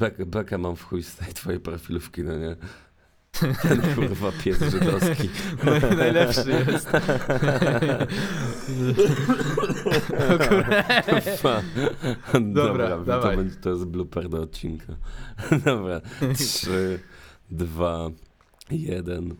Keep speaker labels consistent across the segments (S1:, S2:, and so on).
S1: Bekę, bekę mam w chuj z tej twojej profilówki, no nie? Ten kurwa pies żydowski.
S2: No, najlepszy jest. O kurde.
S1: Fa-
S2: Dobra,
S1: Dobra, to, będzie, to jest blooper do odcinka. Dobra, trzy, dwa, jeden.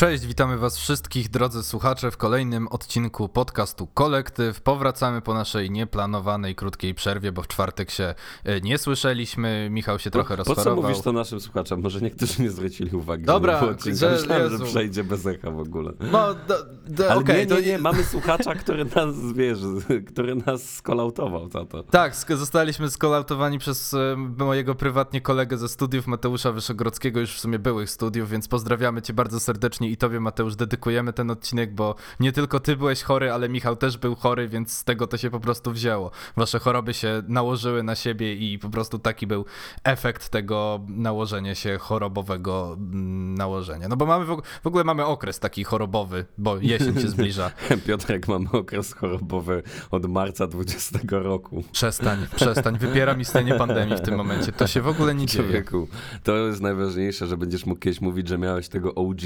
S2: Cześć, witamy was wszystkich, drodzy słuchacze, w kolejnym odcinku podcastu Kolektyw. Powracamy po naszej nieplanowanej, krótkiej przerwie, bo w czwartek się e, nie słyszeliśmy. Michał się trochę
S1: po, po co
S2: rozchorował.
S1: mówisz to naszym słuchaczom? Może niektórzy nie zwrócili uwagi.
S2: Dobra,
S1: że
S2: że-
S1: Myślałem, że przejdzie bez echa w ogóle.
S2: No, do, do,
S1: Ale
S2: okej,
S1: nie, nie, nie, mamy słuchacza, który nas, wiesz, który nas skolautował za to.
S2: Tak, zostaliśmy skolautowani przez e, mojego prywatnie kolegę ze studiów, Mateusza Wyszogrodzkiego, już w sumie byłych studiów, więc pozdrawiamy cię bardzo serdecznie i tobie, Mateusz, dedykujemy ten odcinek, bo nie tylko ty byłeś chory, ale Michał też był chory, więc z tego to się po prostu wzięło. Wasze choroby się nałożyły na siebie i po prostu taki był efekt tego nałożenia się chorobowego mm, nałożenia. No bo mamy w, og- w ogóle mamy okres taki chorobowy, bo jesień się zbliża.
S1: Piotrek, mamy okres chorobowy od marca 20 roku.
S2: Przestań, przestań, wypiera mi stanie pandemii w tym momencie. To się w ogóle nie dzieje.
S1: Człowieku, to jest najważniejsze, że będziesz mógł kiedyś mówić, że miałeś tego OG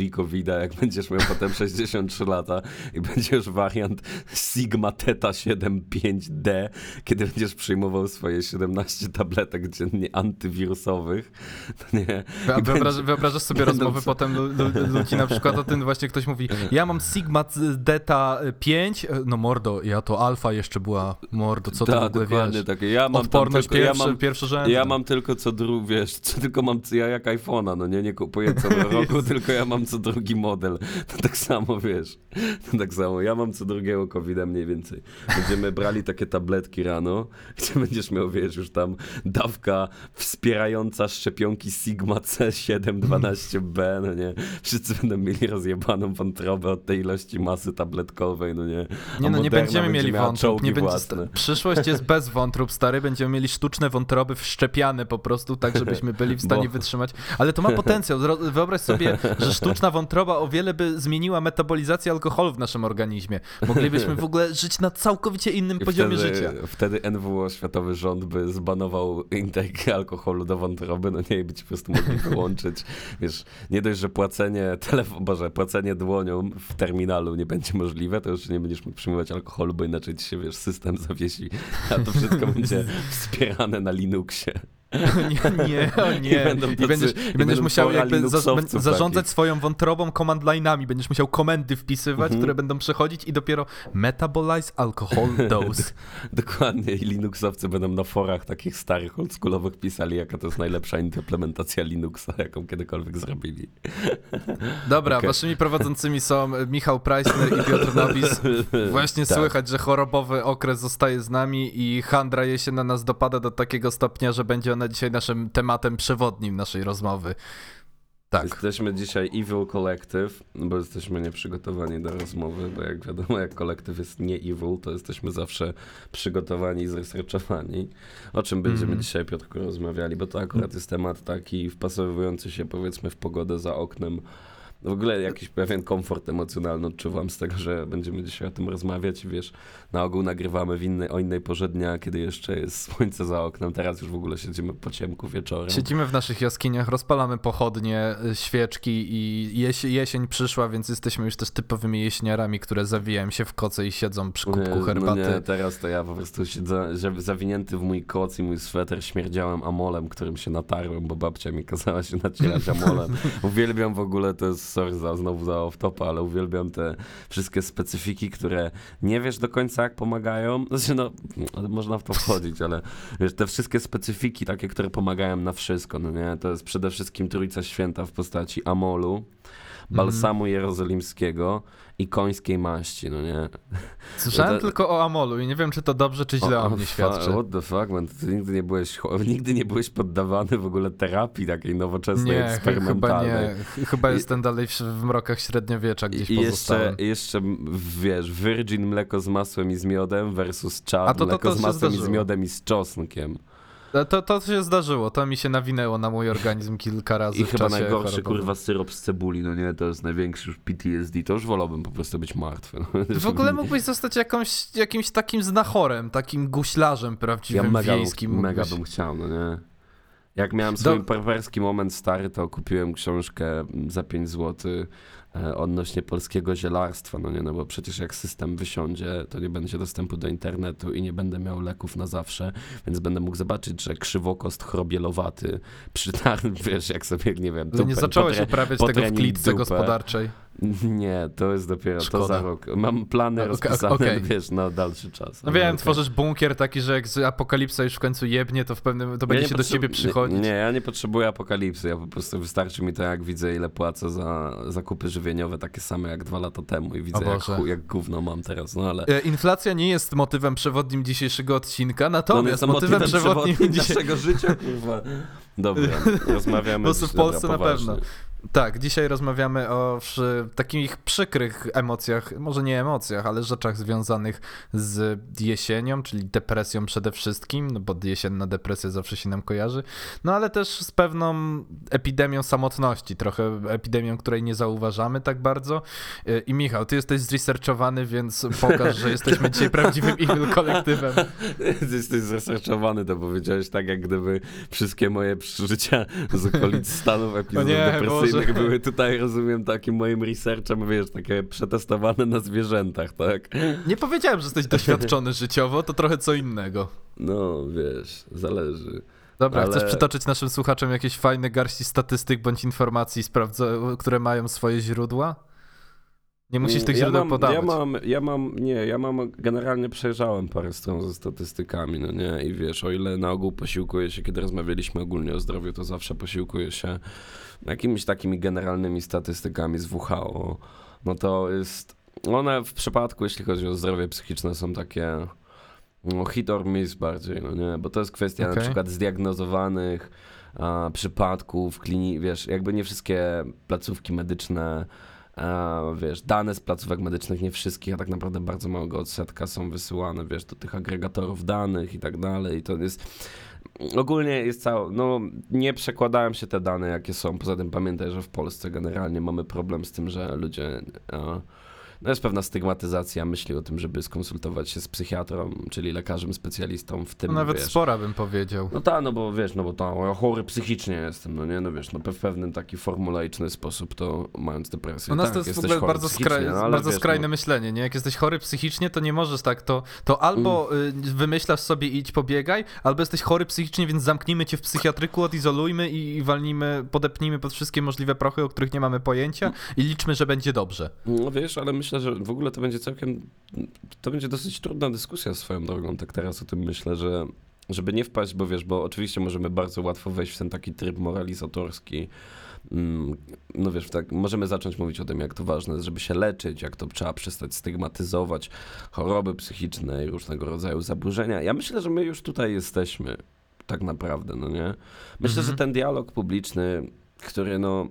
S1: Jak będziesz miał potem 63 lata i będzie już wariant Sigma Theta 75D, kiedy będziesz przyjmował swoje 17 tabletek dziennie antywirusowych. To nie. I
S2: wyobraż,
S1: będzie-
S2: wyobrażasz sobie
S1: będą
S2: rozmowy potem lu- lu- ludzi na przykład o tym właśnie ktoś mówi ja mam Sigma Deta 5, no mordo, ja to alfa jeszcze była, mordo, co ty w
S1: Tak,
S2: ogóle wiesz?
S1: takie. Ja mam
S2: Odporność
S1: tylko,
S2: pierwszy,
S1: ja mam,
S2: pierwszorzędna.
S1: Ja mam tylko co drugi, wiesz, co tylko mam, ja jak iPhone'a, no nie, nie kupuję co roku, tylko ja mam co drugi model. To tak samo, wiesz, to tak samo, ja mam co drugiego covid mniej więcej. Będziemy brali takie tabletki rano, gdzie będziesz miał, wiesz, już tam dawka wspierająca szczepionki Sigma C712B, no nie. Wszyscy będą mieli rozjebaną wątrobę od tej ilości masy tabletkowej, no nie.
S2: Nie
S1: A
S2: no, nie będziemy
S1: będzie
S2: mieli wątrób, nie będzie, przyszłość jest bez wątrób, stary, będziemy mieli sztuczne wątroby wszczepiane po prostu, tak żebyśmy byli w stanie
S1: Bo-
S2: wytrzymać, ale to ma potencjał, wyobraź sobie, że sztuczna wątroba o wiele by zmieniła metabolizację alkoholu w naszym organizmie, moglibyśmy w ogóle żyć na całkowicie innym
S1: I
S2: poziomie
S1: wtedy,
S2: życia.
S1: Wtedy NWO, światowy rząd, by zbanował intake alkoholu do wątroby, no nie, i by ci po prostu mogli wyłączyć. Wiesz, nie dość, że płacenie telefon, boże, płacenie dłonią w terminalu nie będzie możliwe, to już nie będziesz mógł przyjmować alkoholu, bo inaczej ci się, wiesz, system zawiesi, a to wszystko będzie wspierane na Linuxie.
S2: Nie, nie, o
S1: I
S2: nie.
S1: będą
S2: I
S1: tacy-
S2: będziesz,
S1: i
S2: i będziesz
S1: będą
S2: musiał jakby za, zarządzać swoją wątrobą command line'ami. Będziesz musiał komendy wpisywać,
S1: Mhm.
S2: które będą przechodzić i dopiero metabolize alcohol dose.
S1: Dokładnie, i Linuxowcy będą na forach takich starych, oldschoolowych pisali, jaka to jest najlepsza implementacja Linuxa, jaką kiedykolwiek zrobili.
S2: Dobra,
S1: Okej.
S2: waszymi prowadzącymi są Michał Preissner i Piotr Nowis. Właśnie
S1: Tak.
S2: słychać, że chorobowy okres zostaje z nami i handra się na nas dopada do takiego stopnia, że będzie ona dzisiaj naszym tematem przewodnim naszej rozmowy. Tak.
S1: Jesteśmy dzisiaj Evil Collective, bo jesteśmy nieprzygotowani do rozmowy, bo jak wiadomo, jak kolektyw jest nie evil, to jesteśmy zawsze przygotowani i zresearchowani. O czym będziemy
S2: Mhm.
S1: dzisiaj, Piotrku, rozmawiali, bo to akurat jest temat taki wpasowujący się, powiedzmy, w pogodę za oknem. W ogóle jakiś pewien komfort emocjonalny odczuwam z tego, że będziemy dzisiaj o tym rozmawiać. Wiesz, na ogół nagrywamy w innej, o innej porze dnia, kiedy jeszcze jest słońce za oknem. Teraz już w ogóle siedzimy po ciemku wieczorem.
S2: Siedzimy w naszych jaskiniach, rozpalamy pochodnie, y, świeczki i jeś jesień przyszła, więc jesteśmy już też typowymi jeśniarami, które zawijają się w koce i siedzą przy kubku
S1: Nie,
S2: herbaty.
S1: No nie, teraz to ja po prostu siedzę zawinięty w mój koc i mój sweter śmierdziałem amolem, którym się natarłem, bo babcia mi kazała się nacierać amolem. uwielbiam w ogóle, to jest sorry za, znowu za off-topa, ale uwielbiam te wszystkie specyfiki, które nie wiesz do końca jak pomagają. Znaczy no, można w to wchodzić, ale wiesz, te wszystkie specyfiki takie, które pomagają na wszystko, no nie? To jest przede wszystkim Trójca Święta w postaci amolu, balsamu jerozolimskiego i końskiej maści, no nie?
S2: Słyszałem
S1: to-
S2: tylko o Amolu i nie wiem, czy to dobrze, czy źle o, mnie
S1: fa-
S2: świadczy.
S1: What the fuck, man? Ty nigdy nie byłeś, nigdy nie byłeś poddawany w ogóle terapii takiej nowoczesnej,
S2: Nie, ch- chyba
S1: eksperymentalnej.
S2: nie. Ch- Chyba jestem dalej w, w mrokach średniowiecza gdzieś
S1: I jeszcze,
S2: pozostałem.
S1: jeszcze, wiesz, virgin mleko z masłem i z miodem versus
S2: A
S1: czad
S2: to- to-
S1: mleko
S2: to
S1: z masłem i z miodem i z czosnkiem.
S2: No To, to się zdarzyło, to mi się nawinęło na mój organizm kilka razy
S1: I chyba najgorszy,
S2: chorobowym.
S1: kurwa, syrop z cebuli, no nie? To jest największy już PTSD. To już wolałbym po prostu być martwy. No.
S2: W ogóle mógłbyś zostać jakąś, jakimś takim znachorem, takim guślarzem
S1: Ja
S2: prawdziwym,
S1: mega,
S2: wiejskim.
S1: bym, mega
S2: mógłbyś-
S1: bym chciał, no nie? Jak miałem swój
S2: Do-
S1: perwerski moment stary, to kupiłem książkę za 5 zł odnośnie polskiego zielarstwa, no nie? No bo przecież jak system wysiądzie, to nie będzie dostępu do internetu i nie będę miał leków na zawsze, więc będę mógł zobaczyć, że krzywokost chrobielowaty przytarł, wiesz, jak sobie, nie wiem,
S2: Ale nie
S1: dupę
S2: zacząłeś
S1: potrę-
S2: uprawiać tego w klitce
S1: dupę.
S2: gospodarczej.
S1: Nie, to jest dopiero, to
S2: Szkoda.
S1: za rok. Mam plany
S2: Okej,
S1: rozpisane,
S2: okej.
S1: wiesz, na dalszy czas.
S2: No wiem,
S1: okej.
S2: tworzysz bunkier taki, że jak z apokalipsa już w końcu jebnie, to w pewnym, to będzie
S1: nie
S2: się do ciebie przychodzić.
S1: Nie, ja nie potrzebuję apokalipsy. Ja po prostu wystarczy mi to, jak widzę, ile płacę za zakupy żywieniowe, takie same jak dwa lata temu i widzę, jak, chu- jak gówno mam teraz. No ale.
S2: E, Inflacja nie jest motywem przewodnim dzisiejszego odcinka,
S1: To
S2: natomiast
S1: jest
S2: motywem
S1: motywem
S2: przewodnim
S1: przewodnim
S2: dzisiaj...
S1: naszego życia, kurwa. Dobra, rozmawiamy.
S2: Po w Polsce
S1: dobra,
S2: na pewno. Tak, dzisiaj rozmawiamy o takich przykrych emocjach, może nie emocjach, ale rzeczach związanych z jesienią, czyli depresją przede wszystkim, no bo jesienna depresja zawsze się nam kojarzy, no ale też z pewną epidemią samotności, trochę epidemią, której nie zauważamy tak bardzo. E, I Michał, ty jesteś zresearchowany, więc pokaż, że jesteśmy dzisiaj prawdziwym evil kolektywem.
S1: Ty jesteś zresearchowany, to powiedziałeś tak, jak gdyby wszystkie moje przeżycia z okolic stanów epizodów
S2: nie,
S1: depresyjnych
S2: Boże.
S1: były tutaj, rozumiem, takim moim researchem, wiesz, takie przetestowane na zwierzętach, tak?
S2: Nie powiedziałem, że jesteś doświadczony życiowo, to trochę co innego.
S1: No, wiesz, zależy.
S2: Dobra,
S1: Ale-
S2: chcesz przytoczyć naszym słuchaczom jakieś fajne garści statystyk bądź informacji, sprawdza- które mają swoje źródła? Nie musisz tych
S1: ja
S2: źródeł
S1: mam,
S2: podawać.
S1: Ja mam, ja mam, nie, ja mam, generalnie przejrzałem parę stron ze statystykami, no nie, i wiesz, o ile na ogół posiłkuję się, kiedy rozmawialiśmy ogólnie o zdrowiu, to zawsze posiłkuję się jakimiś takimi generalnymi statystykami z WHO, no to jest, one w przypadku, jeśli chodzi o zdrowie psychiczne, są takie no, hit or miss bardziej, no nie, bo to jest kwestia na
S2: Okej.
S1: przykład zdiagnozowanych a, przypadków, klini, wiesz, jakby nie wszystkie placówki medyczne a, wiesz, dane z placówek medycznych, nie wszystkich, a tak naprawdę bardzo małego odsetka są wysyłane, wiesz, do tych agregatorów danych i tak dalej. I to jest. Ogólnie jest cało. No, nie przekładają się te dane, jakie są. Poza tym pamiętaj, że w Polsce generalnie mamy problem z tym, że ludzie. A, no jest pewna stygmatyzacja myśli o tym, żeby skonsultować się z psychiatrą, czyli lekarzem specjalistą w tym,
S2: No nawet
S1: wiesz,
S2: spora bym powiedział.
S1: no tak, no bo wiesz, no bo to ja chory psychicznie jestem, no nie, no wiesz, no w pewnym taki formulaiczny sposób to mając depresję.
S2: U nas
S1: tak,
S2: to jest w ogóle bardzo,
S1: psychicznie,
S2: skra-
S1: no,
S2: bardzo
S1: wiesz,
S2: skrajne
S1: no,
S2: myślenie, nie? Jak jesteś chory psychicznie, to nie możesz tak, to, to albo
S1: Mm.
S2: y, wymyślasz sobie idź pobiegaj, albo jesteś chory psychicznie, więc zamknijmy cię w psychiatryku, odizolujmy i, i walnijmy, podepnijmy pod wszystkie możliwe prochy, o których nie mamy pojęcia i liczmy, że będzie dobrze.
S1: No wiesz, ale myślę, że w ogóle to będzie całkiem, to będzie dosyć trudna dyskusja swoją drogą, tak teraz o tym myślę, że żeby nie wpaść, bo wiesz, bo oczywiście możemy bardzo łatwo wejść w ten taki tryb moralizatorski, Mm, no wiesz, tak, możemy zacząć mówić o tym, jak to ważne jest, żeby się leczyć, jak to trzeba przestać stygmatyzować choroby psychiczne i różnego rodzaju zaburzenia. Ja myślę, że my już tutaj jesteśmy, tak naprawdę, no nie? Myślę,
S2: Mhm.
S1: że ten dialog publiczny, który no...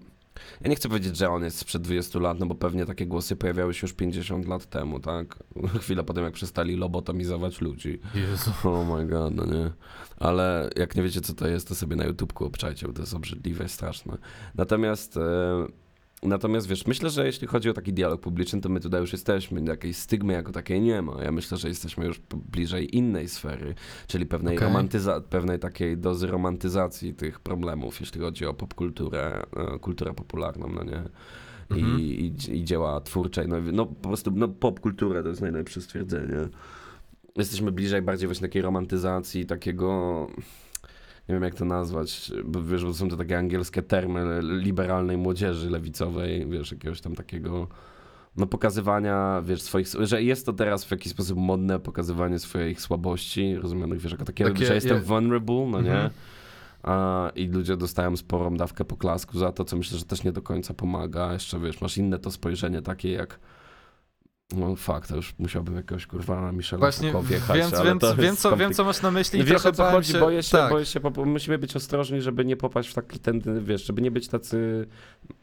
S1: Ja nie chcę powiedzieć, że on jest sprzed 20 lat, no bo pewnie takie głosy pojawiały się już 50 lat temu, tak? Chwilę potem, jak przestali lobotomizować ludzi.
S2: Jezu.
S1: Oh my god, no nie. Ale jak nie wiecie, co to jest, to sobie na YouTubku obczajcie, bo to jest obrzydliwe, straszne. Natomiast, e, natomiast wiesz, myślę, że jeśli chodzi o taki dialog publiczny, to my tutaj już jesteśmy. Jakiejś stygmy jako takiej nie ma. Ja myślę, że jesteśmy już bliżej innej sfery, czyli pewnej,
S2: Okej.
S1: romantyza- pewnej takiej dozy romantyzacji tych problemów, jeśli chodzi o popkulturę, e, kulturę popularną, no nie.
S2: Mhm.
S1: I, i, I dzieła twórcze, no, no po prostu no, popkulturę to jest najlepsze stwierdzenie jesteśmy bliżej bardziej właśnie takiej romantyzacji, takiego, nie wiem jak to nazwać, bo wiesz, bo są to takie angielskie termy liberalnej młodzieży lewicowej, wiesz, jakiegoś tam takiego, no pokazywania, wiesz, swoich, że jest to teraz w jakiś sposób modne pokazywanie swoich słabości, rozumianych, wiesz, jako takie,
S2: Takie-
S1: że jestem vulnerable, no nie?
S2: Mhm.
S1: A, I ludzie dostają sporą dawkę poklasku za to, co myślę, że też nie do końca pomaga. Jeszcze wiesz, masz inne to spojrzenie takie jak. No fakt, to już musiałbym jakiegoś kurwa na Michela
S2: Właśnie
S1: Foucault wjechać,
S2: wiem,
S1: ale to
S2: wiem,
S1: jest
S2: co, wiem, co masz na myśli i
S1: Wiesz
S2: trochę
S1: o co chodzi,
S2: się...
S1: boję się,
S2: tak.
S1: boję się, po- musimy być ostrożni, żeby nie popaść w taki ten, wiesz, żeby nie być tacy,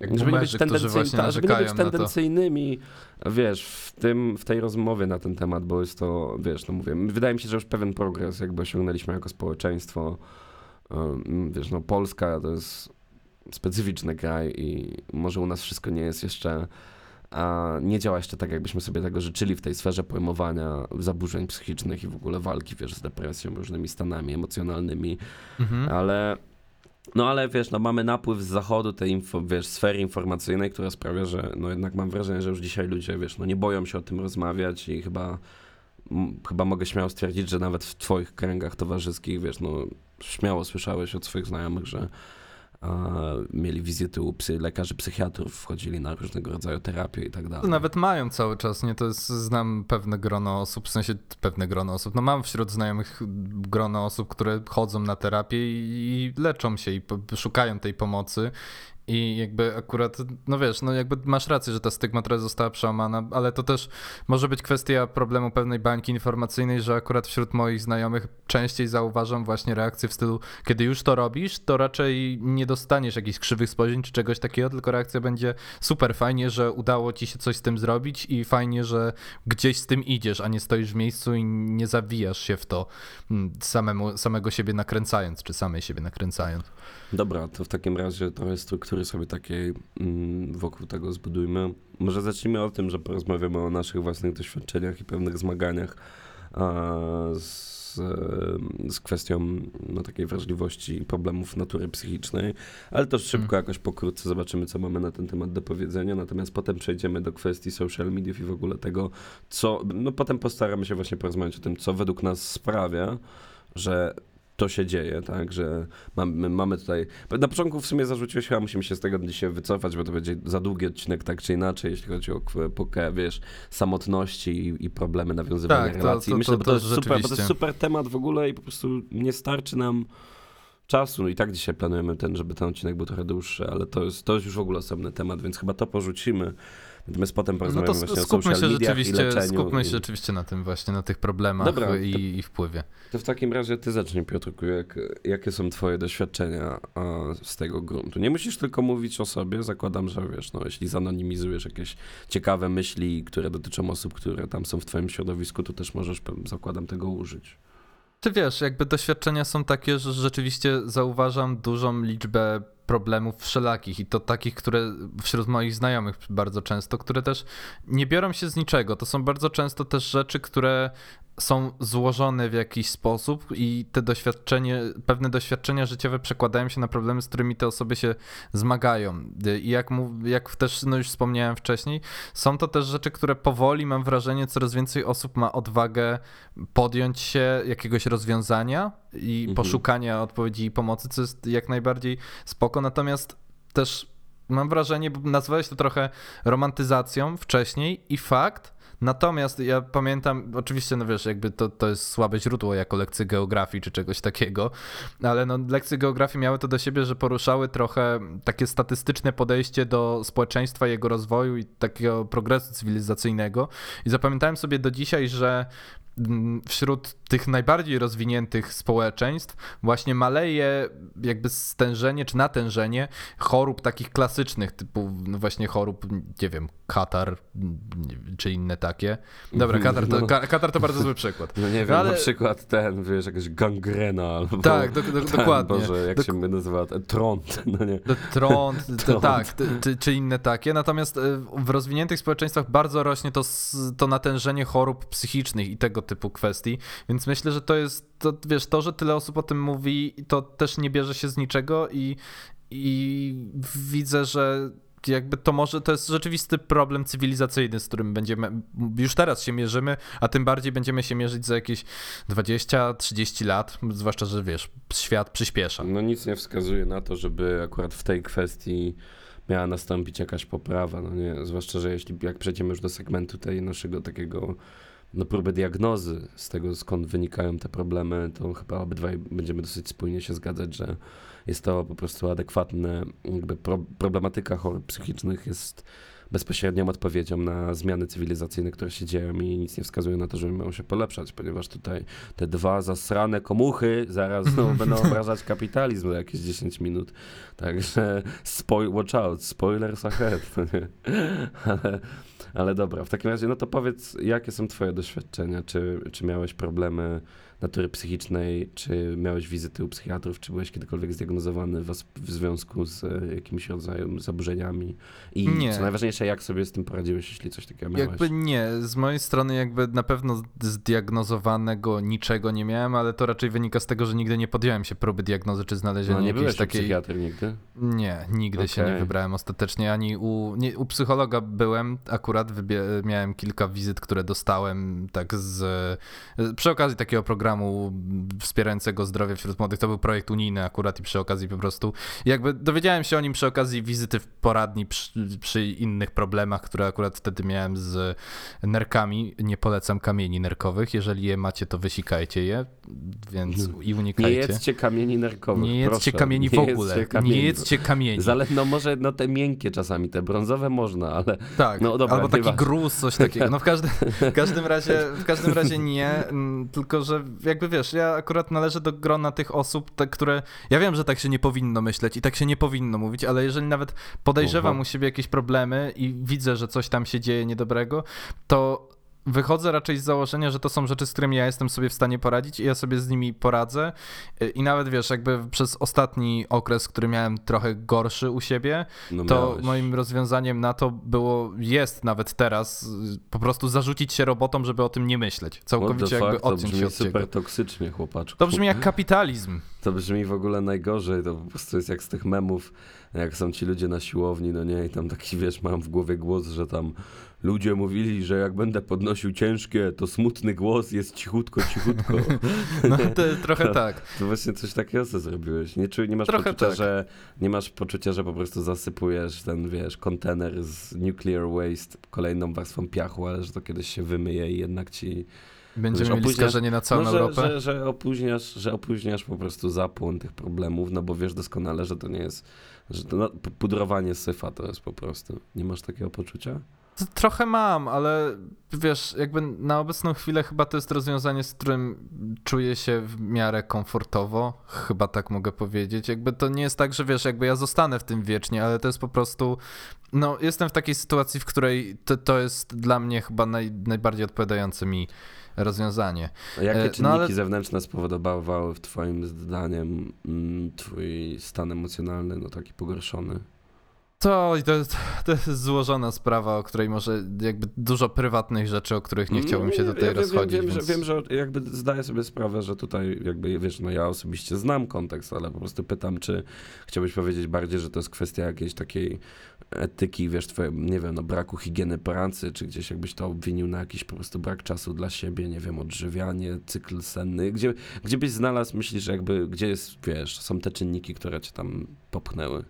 S2: Jak
S1: żeby nie być, tendencyj, ta, żeby nie być tendencyjnymi, wiesz, w tym, w tej rozmowie na ten temat, bo jest to, wiesz, no mówię, wydaje mi się, że już pewien progres jakby osiągnęliśmy jako społeczeństwo, wiesz, no Polska to jest specyficzny kraj i może u nas wszystko nie jest jeszcze a nie działa jeszcze tak, jakbyśmy sobie tego życzyli w tej sferze pojmowania zaburzeń psychicznych i w ogóle walki, wiesz, z depresją, różnymi stanami emocjonalnymi, mhm. ale no ale wiesz, no mamy napływ z zachodu tej info, wiesz, sfery informacyjnej, która sprawia, że no jednak mam wrażenie, że już dzisiaj ludzie, wiesz, no nie boją się o tym rozmawiać i chyba chyba mogę śmiało stwierdzić, że nawet w twoich kręgach towarzyskich, wiesz, no śmiało słyszałeś od swoich znajomych, że mieli wizyty u psy, lekarzy, psychiatrów, wchodzili na różnego rodzaju terapię i tak dalej.
S2: Nawet mają cały czas, nie? To jest, znam pewne grono osób, w sensie pewne grono osób, no mam wśród znajomych grono osób, które chodzą na terapię i, i leczą się i szukają tej pomocy i jakby akurat, no wiesz, no jakby masz rację, że ta stygma trochę została przełamana, ale to też może być kwestia problemu pewnej bańki informacyjnej, że akurat wśród moich znajomych częściej zauważam właśnie reakcje w stylu, kiedy już to robisz, to raczej nie dostaniesz jakichś krzywych spojrzeń czy czegoś takiego, tylko reakcja będzie super fajnie, że udało ci się coś z tym zrobić i fajnie, że gdzieś z tym idziesz, a nie stoisz w miejscu i nie zawijasz się w to mm, samemu, samego siebie nakręcając, czy samej siebie nakręcając.
S1: Dobra, to w takim razie trochę struktury sobie takiej mm, wokół tego zbudujmy. Może zacznijmy o tym, że porozmawiamy o naszych własnych doświadczeniach i pewnych zmaganiach z, z kwestią no, takiej wrażliwości i problemów natury psychicznej, ale to szybko hmm. jakoś pokrótce zobaczymy, co mamy na ten temat do powiedzenia, natomiast potem przejdziemy do kwestii social mediów i w ogóle tego, co, no potem postaramy się właśnie porozmawiać o tym, co według nas sprawia, że to się dzieje, tak, że mamy, mamy tutaj, na początku w sumie zarzuciłeś, chyba musimy się z tego dzisiaj wycofać, bo to będzie za długi odcinek tak czy inaczej, jeśli chodzi o pokę, wiesz, samotności i, i problemy nawiązywania tak, relacji. To, to, Myślę, to, to, jest super, bo to jest super temat w ogóle i po prostu nie starczy nam czasu. No i tak dzisiaj planujemy ten, żeby ten odcinek był trochę dłuższy, ale to jest, to jest już w ogóle osobny temat, więc chyba to porzucimy. Natomiast potem porozmawiamy no to właśnie skupmy o social się rzeczywiście, i
S2: Skupmy się rzeczywiście na tym właśnie, na tych problemach Dobra, i, to, i wpływie.
S1: To w takim razie ty zacznij Piotrku, jak, jakie są twoje doświadczenia z tego gruntu? Nie musisz tylko mówić o sobie, zakładam, że wiesz, no, jeśli zanonimizujesz jakieś ciekawe myśli, które dotyczą osób, które tam są w twoim środowisku, to też możesz, zakładam, tego użyć.
S2: Ty wiesz, jakby doświadczenia są takie, że rzeczywiście zauważam dużą liczbę problemów wszelakich i to takich, które wśród moich znajomych bardzo często, które też nie biorą się z niczego. To są bardzo często też rzeczy, które są złożone w jakiś sposób i te doświadczenie, pewne doświadczenia życiowe przekładają się na problemy, z którymi te osoby się zmagają. I jak, jak też no już wspomniałem wcześniej, są to też rzeczy, które powoli, mam wrażenie, coraz więcej osób ma odwagę podjąć się jakiegoś rozwiązania i mhm. poszukania odpowiedzi i pomocy, co jest jak najbardziej spoko. Natomiast też mam wrażenie, bo nazwałeś to trochę romantyzacją wcześniej i fakt, Natomiast ja pamiętam, oczywiście, no wiesz, jakby to, to jest słabe źródło jako lekcje geografii czy czegoś takiego, ale no, lekcje geografii miały to do siebie, że poruszały trochę takie statystyczne podejście do społeczeństwa, jego rozwoju i takiego progresu cywilizacyjnego. I zapamiętałem sobie do dzisiaj, że wśród tych najbardziej rozwiniętych społeczeństw właśnie maleje jakby stężenie czy natężenie chorób takich klasycznych, typu no właśnie chorób, nie wiem, katar czy inne takie. Dobra, mhm. katar to, no. katar to bardzo zły przykład.
S1: No nie wiem, ale... na przykład ten, wiesz, jakaś gangrena albo...
S2: Tak, do, do, ten, dokładnie.
S1: Boże, jak do... się nazywa? Trąd, no nie.
S2: Trąd, trąd. tak, czy, czy inne takie. Natomiast e, w rozwiniętych społeczeństwach bardzo rośnie to, to natężenie chorób psychicznych i tego typu kwestii, więc myślę, że to jest, to, wiesz, to, że tyle osób o tym mówi, to też nie bierze się z niczego i, i widzę, że jakby to może, to jest rzeczywisty problem cywilizacyjny, z którym będziemy, już teraz się mierzymy, a tym bardziej będziemy się mierzyć za jakieś 20-30 lat, zwłaszcza, że wiesz, świat przyspiesza.
S1: No nic nie wskazuje na to, żeby akurat w tej kwestii miała nastąpić jakaś poprawa, no nie, zwłaszcza, że jeśli, jak przejdziemy już do segmentu tej naszego takiego no, próbę diagnozy z tego, skąd wynikają te problemy, to chyba obydwaj będziemy dosyć spójnie się zgadzać, że jest to po prostu adekwatne, jakby pro, problematyka chorób psychicznych jest bezpośrednią odpowiedzią na zmiany cywilizacyjne, które się dzieją i nic nie wskazuje na to, że mają się polepszać, ponieważ tutaj te dwa zasrane komuchy zaraz znowu będą obrażać kapitalizm za jakieś 10 minut. Także spoil, watch out, spoilers ahead. Ale ale dobra, w takim razie, no to powiedz, jakie są twoje doświadczenia? Czy, czy miałeś problemy natury psychicznej, czy miałeś wizyty u psychiatrów, czy byłeś kiedykolwiek zdiagnozowany w, w związku z e, jakimś rodzajem zaburzeniami? I nie. co najważniejsze, jak sobie z tym poradziłeś, jeśli coś takiego miałeś?
S2: Jakby nie, z mojej strony jakby na pewno zdiagnozowanego niczego nie miałem, ale to raczej wynika z tego, że nigdy nie podjąłem się próby diagnozy, czy znalezienia no,
S1: nie
S2: jakiejś takiej...
S1: psychiatry nigdy?
S2: Nie, nigdy okay. się nie wybrałem ostatecznie, ani u, nie, u psychologa byłem, akurat miałem kilka wizyt, które dostałem tak z... przy okazji takiego programu wspierającego zdrowie wśród młodych, to był projekt unijny akurat i przy okazji po prostu jakby dowiedziałem się o nim przy okazji wizyty w poradni przy, przy innych problemach, które akurat wtedy miałem z nerkami. Nie polecam kamieni nerkowych, jeżeli je macie, to wysikajcie je, więc i unikajcie.
S1: Nie jedzcie kamieni nerkowych,
S2: Nie jedzcie
S1: proszę.
S2: kamieni w ogóle. Jedzcie kamieni. Nie jedzcie kamieni.
S1: Zale, no może no te miękkie czasami, te brązowe można, ale...
S2: Tak, no, dobra, albo taki gruz, coś takiego. No w każdym, w każdym razie w każdym razie nie, tylko że jakby wiesz, ja akurat należę do grona tych osób, te, które... Ja wiem, że tak się nie powinno myśleć i tak się nie powinno mówić, ale jeżeli nawet podejrzewam Aha. u siebie jakieś problemy i widzę, że coś tam się dzieje niedobrego, to wychodzę raczej z założenia, że to są rzeczy, z którymi ja jestem sobie w stanie poradzić i ja sobie z nimi poradzę. I nawet wiesz, jakby przez ostatni okres, który miałem trochę gorszy u siebie, no to moim rozwiązaniem na to było, jest nawet teraz, po prostu zarzucić się robotom, żeby o tym nie myśleć. Całkowicie jakby fuck, odciąć się od
S1: super toksycznie, chłopaczku.
S2: To brzmi jak kapitalizm.
S1: To brzmi w ogóle najgorzej, to po prostu jest jak z tych memów, jak są ci ludzie na siłowni, no nie, i tam taki, wiesz, mam w głowie głos, że tam ludzie mówili, że jak będę podnosił ciężkie, to smutny głos jest cichutko, cichutko.
S2: No to trochę tak.
S1: To właśnie coś takiego co zrobiłeś. Nie, czuj, nie masz trochę poczucia, tak. że nie masz poczucia, że po prostu zasypujesz ten, wiesz, kontener z nuclear waste kolejną warstwą piachu, ale że to kiedyś się wymyje i jednak ci
S2: Będziemy mieli na całą
S1: no,
S2: że, Europę?
S1: Że, że, opóźniasz, że opóźniasz po prostu zapłon tych problemów, no bo wiesz doskonale, że to nie jest, że to, no, pudrowanie syfa to jest po prostu. Nie masz takiego poczucia?
S2: Trochę mam, ale wiesz, jakby na obecną chwilę chyba to jest rozwiązanie, z którym czuję się w miarę komfortowo, chyba tak mogę powiedzieć. Jakby to nie jest tak, że wiesz, jakby ja zostanę w tym wiecznie, ale to jest po prostu, no jestem w takiej sytuacji, w której to, to jest dla mnie chyba naj, najbardziej odpowiadające mi rozwiązanie.
S1: A jakie czynniki no, ale... zewnętrzne spowodowały w twoim zdaniem mm, twój stan emocjonalny, no taki pogorszony?
S2: To, to, jest, to jest złożona sprawa, o której może jakby dużo prywatnych rzeczy, o których nie chciałbym się tutaj ja rozchodzić.
S1: Wiem,
S2: więc...
S1: że, wiem, że jakby zdaję sobie sprawę, że tutaj jakby wiesz, no ja osobiście znam kontekst, ale po prostu pytam, czy chciałbyś powiedzieć bardziej, że to jest kwestia jakiejś takiej etyki, wiesz, twoje, nie wiem, no braku higieny pracy, czy gdzieś jakbyś to obwinił na jakiś po prostu brak czasu dla siebie, nie wiem, odżywianie, cykl senny, gdzie, gdzie byś znalazł, myślisz, jakby, gdzie jest, wiesz, są te czynniki, które cię tam popchnęły?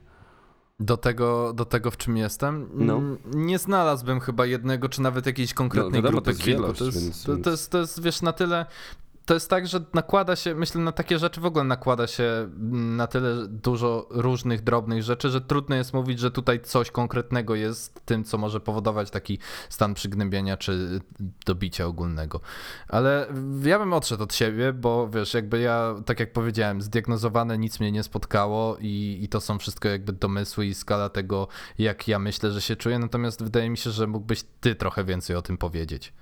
S2: Do tego, do tego, w czym jestem, no. nie znalazłbym chyba jednego, czy nawet jakiejś konkretnej no, grupy kilku. To jest, więc, to, to, jest, to jest, wiesz, na tyle to jest tak, że nakłada się, myślę, na takie rzeczy w ogóle nakłada się na tyle dużo różnych drobnych rzeczy, że trudno jest mówić, że tutaj coś konkretnego jest tym, co może powodować taki stan przygnębienia czy dobicia ogólnego. Ale ja bym odszedł od siebie, bo wiesz, jakby ja, tak jak powiedziałem, zdiagnozowane nic mnie nie spotkało i, i to są wszystko jakby domysły i skala tego, jak ja myślę, że się czuję, natomiast wydaje mi się, że mógłbyś ty trochę więcej o tym powiedzieć.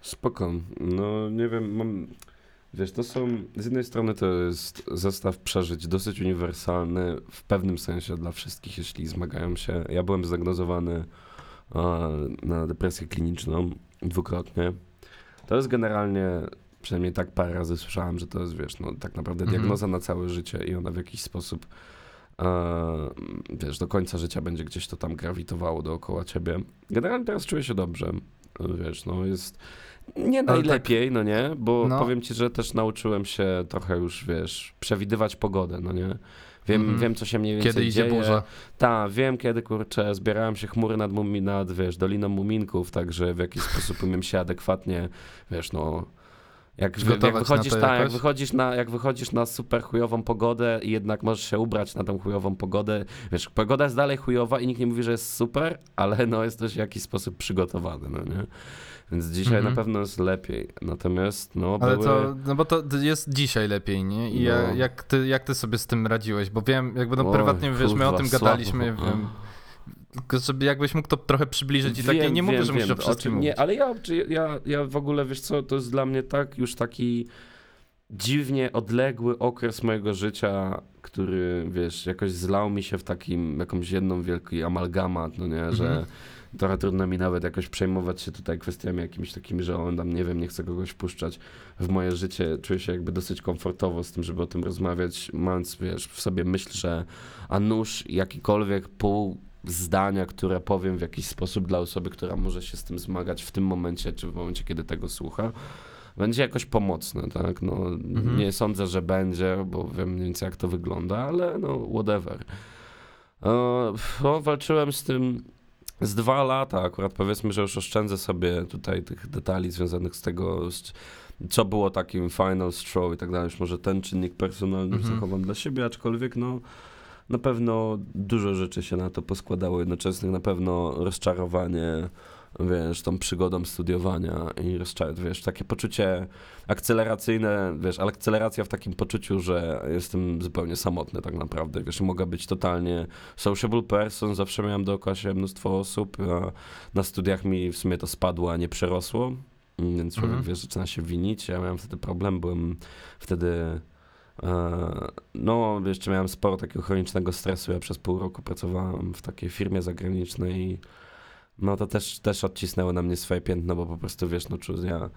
S1: Spoko. No nie wiem, mam Wiesz, to są, z jednej strony to jest zestaw przeżyć dosyć uniwersalny w pewnym sensie dla wszystkich, jeśli zmagają się. Ja byłem zdiagnozowany na depresję kliniczną dwukrotnie. To jest generalnie, przynajmniej tak parę razy słyszałem, że to jest, wiesz, no tak naprawdę mhm. diagnoza na całe życie i ona w jakiś sposób wiesz, do końca życia będzie gdzieś to tam grawitowało dookoła ciebie. Generalnie teraz czuję się dobrze. Wiesz, no jest nie tak- najlepiej, tak, no nie, bo no. powiem ci, że też nauczyłem się trochę już, wiesz, przewidywać pogodę, no nie. Wiem, mm -hmm. wiem, co się mniej więcej
S2: Kiedy idzie
S1: dzieje.
S2: burza.
S1: Tak, wiem, kiedy, kurczę, zbierałem się chmury nad, mumi, nad, wiesz, Doliną Muminków, także w jakiś sposób umiem się adekwatnie, wiesz, no... Jak, jak, wychodzisz, ta, jak, wychodzisz na, jak wychodzisz na super chujową pogodę i jednak możesz się ubrać na tą chujową pogodę, wiesz, pogoda jest dalej chujowa i nikt nie mówi, że jest super, ale no jesteś w jakiś sposób przygotowany, no nie? Więc dzisiaj na mhm. pewno jest lepiej. Natomiast, no,
S2: Ale
S1: były...
S2: to, no bo to jest dzisiaj lepiej, nie? I no. jak, ty, jak ty sobie z tym radziłeś? Bo wiem, jakby no Oj, prywatnie, wiesz, my o tym słabo. gadaliśmy, wiem, żeby jakbyś mógł to trochę przybliżyć i wiem, takie, nie mówię, że musisz o wszystkim
S1: Nie, ale ja, ja, ja w ogóle, wiesz co, to jest dla mnie tak już taki dziwnie odległy okres mojego życia, który, wiesz, jakoś zlał mi się w takim, jakąś jedną wielki amalgamat, no nie, że
S2: Mhm.
S1: Trochę trudno mi nawet jakoś przejmować się tutaj kwestiami jakimiś takimi, że on tam, nie wiem, nie chce kogoś wpuszczać w moje życie. Czuję się jakby dosyć komfortowo z tym, żeby o tym rozmawiać, mając, wiesz, w sobie myśl, że a nóż jakikolwiek pół zdania, które powiem w jakiś sposób dla osoby, która może się z tym zmagać w tym momencie, czy w momencie, kiedy tego słucha, będzie jakoś pomocne, tak? No,
S2: Mhm.
S1: nie sądzę, że będzie, bo wiem mniej więcej jak to wygląda, ale no, whatever. E, no, walczyłem z tym z dwa lata, akurat powiedzmy, że już oszczędzę sobie tutaj tych detali związanych z tego, z, co było takim final straw i tak dalej. Już może ten czynnik personalny
S2: Mhm.
S1: zachowam dla siebie, aczkolwiek no na pewno dużo rzeczy się na to poskładało jednoczesnych, na pewno rozczarowanie, wiesz, tą przygodą studiowania i wiesz, takie poczucie akceleracyjne, wiesz, ale akceleracja w takim poczuciu, że jestem zupełnie samotny tak naprawdę, wiesz, mogę być totalnie sociable person, zawsze miałem dookoła się mnóstwo osób, a na studiach mi w sumie to spadło, a nie przerosło, więc człowiek,
S2: Mhm.
S1: wiesz, zaczyna się winić, ja miałem wtedy problem, byłem wtedy E, No, jeszcze miałem sporo takiego chronicznego stresu. Ja przez pół roku pracowałem w takiej firmie zagranicznej. No to też, też odcisnęło na mnie swoje piętno, bo po prostu wiesz, no czu- ja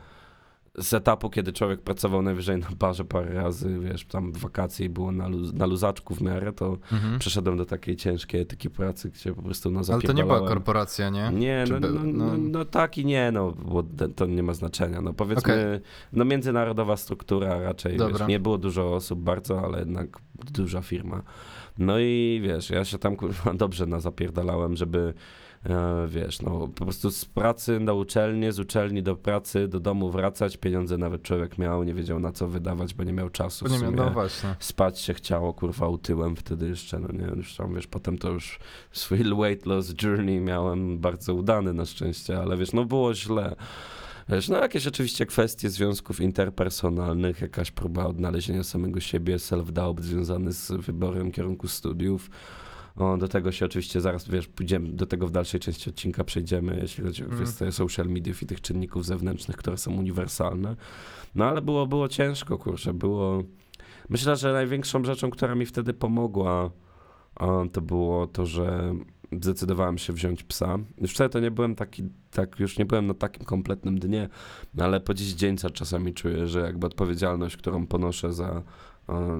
S1: z etapu, kiedy człowiek pracował najwyżej na barze parę razy, wiesz, tam w wakacje i było na, luz, na luzaczku w miarę, to
S2: Mhm.
S1: przeszedłem do takiej ciężkiej etyki pracy, gdzie po prostu no
S2: Ale to nie była korporacja, nie?
S1: Nie, no, no, no,
S2: No.
S1: no tak i nie, no, bo to nie ma znaczenia. No powiedzmy,
S2: Okej.
S1: no międzynarodowa struktura raczej, wiesz, nie było dużo osób bardzo, ale jednak duża firma. No i wiesz, ja się tam kurwa dobrze nazapierdalałem, żeby e, wiesz, no po prostu z pracy na uczelnię, z uczelni do pracy, do domu wracać, pieniądze nawet człowiek miał, nie wiedział na co wydawać, bo nie miał czasu
S2: nie miał, no właśnie.
S1: Spać się chciało, kurwa, utyłem wtedy jeszcze, no nie, już tam, wiesz, potem to już swój weight loss journey miałem bardzo udany na szczęście, ale wiesz, no było źle. Wiesz, no jakieś oczywiście kwestie związków interpersonalnych, jakaś próba odnalezienia samego siebie, self-doubt związany z wyborem kierunku studiów. O, do tego się oczywiście zaraz, wiesz, pójdziemy, do tego w dalszej części odcinka przejdziemy, jeśli chodzi o
S2: Mm.
S1: kwestie social mediów i tych czynników zewnętrznych, które są uniwersalne. No ale było, było ciężko, kurczę, było... Myślę, że największą rzeczą, która mi wtedy pomogła, to było to, że zdecydowałem się wziąć psa. Już wtedy to nie byłem taki, tak, już nie byłem na takim kompletnym dnie, no ale po dziś dzień czasami czuję, że jakby odpowiedzialność, którą ponoszę za,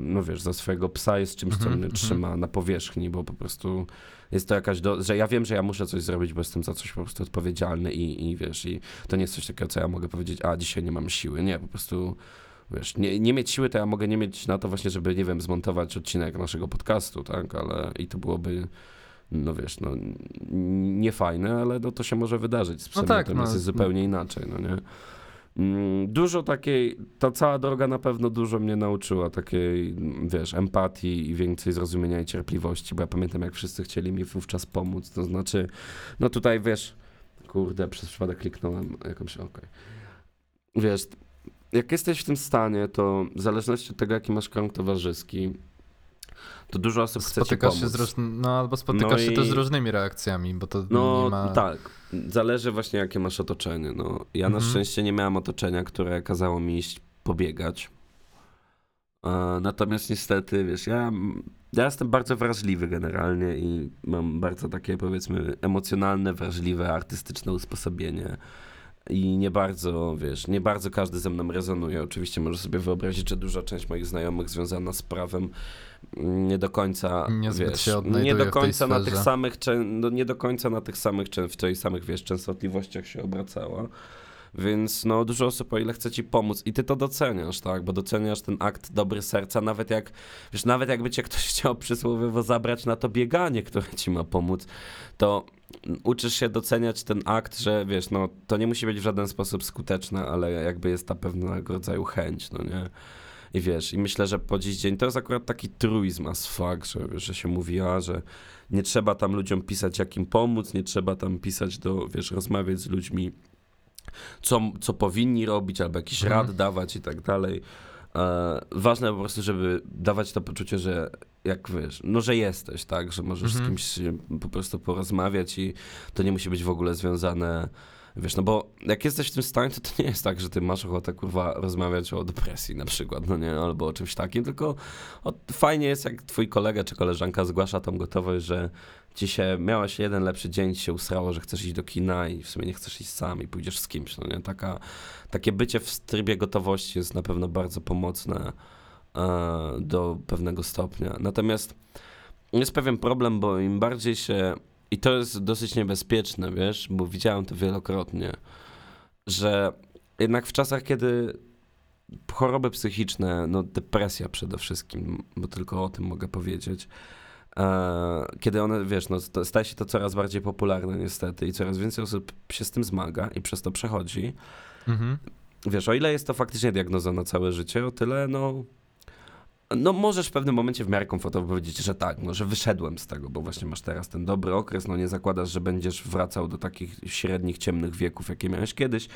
S1: no wiesz, za swojego psa jest czymś, co
S2: Mhm,
S1: mnie
S2: mhm.
S1: trzyma na powierzchni, bo po prostu jest to jakaś, do, że ja wiem, że ja muszę coś zrobić, bo jestem za coś po prostu odpowiedzialny i, i wiesz, i to nie jest coś takiego, co ja mogę powiedzieć, a dzisiaj nie mam siły. Nie, po prostu wiesz, nie, nie mieć siły, to ja mogę nie mieć na to właśnie, żeby, nie wiem, zmontować odcinek naszego podcastu, tak, ale i to byłoby, no wiesz, no n- nie fajne, ale no, to się może wydarzyć z psem,
S2: tak,
S1: natomiast
S2: no.
S1: jest zupełnie inaczej, no nie. Mm, Dużo takiej, ta cała droga na pewno dużo mnie nauczyła takiej, wiesz, empatii i więcej zrozumienia i cierpliwości, bo ja pamiętam, jak wszyscy chcieli mi wówczas pomóc, to znaczy, no tutaj, wiesz, kurde, przez przypadek kliknąłem jakąś, okej. Wiesz, jak jesteś w tym stanie, to w zależności od tego, jaki masz krąg towarzyski, to dużo osób chce ci
S2: Spotykasz
S1: pomóc.
S2: się z no albo spotykasz
S1: No
S2: się
S1: i-
S2: też z różnymi reakcjami, bo to
S1: No
S2: nie ma...
S1: tak, zależy właśnie jakie masz otoczenie. No, ja na
S2: Mhm.
S1: szczęście nie miałem otoczenia, które kazało mi iść pobiegać. Natomiast niestety, wiesz, ja, ja jestem bardzo wrażliwy generalnie i mam bardzo takie powiedzmy emocjonalne, wrażliwe, artystyczne usposobienie. I nie bardzo, wiesz, nie bardzo każdy ze mną rezonuje. Oczywiście możesz sobie wyobrazić, że duża część moich znajomych związana z prawem mm, nie do końca,
S2: Niezbyt
S1: wiesz, nie do
S2: tej
S1: końca na tych samych, no, nie do końca na tych samych, w tych samych, wiesz, częstotliwościach się obracała. Więc no, dużo osób, o ile chce ci pomóc i ty to doceniasz, tak? Bo doceniasz ten akt dobry serca, nawet jak, wiesz, nawet jakby cię ktoś chciał przysłowiowo zabrać na to bieganie, które ci ma pomóc, to uczysz się doceniać ten akt, że wiesz, no to nie musi być w żaden sposób skuteczne, ale jakby jest ta pewnego rodzaju chęć, no nie? I wiesz, i myślę, że po dziś dzień to jest akurat taki truizm as fuck, że, że się mówi, a, że nie trzeba tam ludziom pisać, jak im pomóc, nie trzeba tam pisać do, wiesz, rozmawiać z ludźmi, co, co powinni robić, albo jakiś
S2: Mhm.
S1: rad dawać i tak dalej. E, ważne po prostu, żeby dawać to poczucie, że jak wiesz, no że jesteś, tak, że możesz
S2: Mhm.
S1: z kimś po prostu porozmawiać i to nie musi być w ogóle związane Wiesz, no bo jak jesteś w tym stanie, to to nie jest tak, że ty masz ochotę, kurwa, rozmawiać o depresji na przykład, no nie, albo o czymś takim, tylko o, fajnie jest, jak twój kolega czy koleżanka zgłasza tą gotowość, że dzisiaj miałeś jeden lepszy dzień, ci się usrało, że chcesz iść do kina i w sumie nie chcesz iść sam i pójdziesz z kimś, no nie, Taka, takie bycie w trybie gotowości jest na pewno bardzo pomocne do pewnego stopnia. Natomiast jest pewien problem, bo im bardziej się i to jest dosyć niebezpieczne, wiesz, bo widziałem to wielokrotnie, że jednak w czasach, kiedy choroby psychiczne, no depresja przede wszystkim, bo tylko o tym mogę powiedzieć, e, kiedy one, wiesz, no staje się to coraz bardziej popularne niestety i coraz więcej osób się z tym zmaga i przez to przechodzi. Mhm. Wiesz, o ile jest to faktycznie diagnoza na całe życie, o tyle, no no możesz w pewnym momencie w miarę komfortowo powiedzieć, że tak, no, że wyszedłem z tego, bo właśnie masz teraz ten dobry okres, no nie zakładasz, że będziesz wracał do takich średnich, ciemnych wieków, jakie miałeś kiedyś.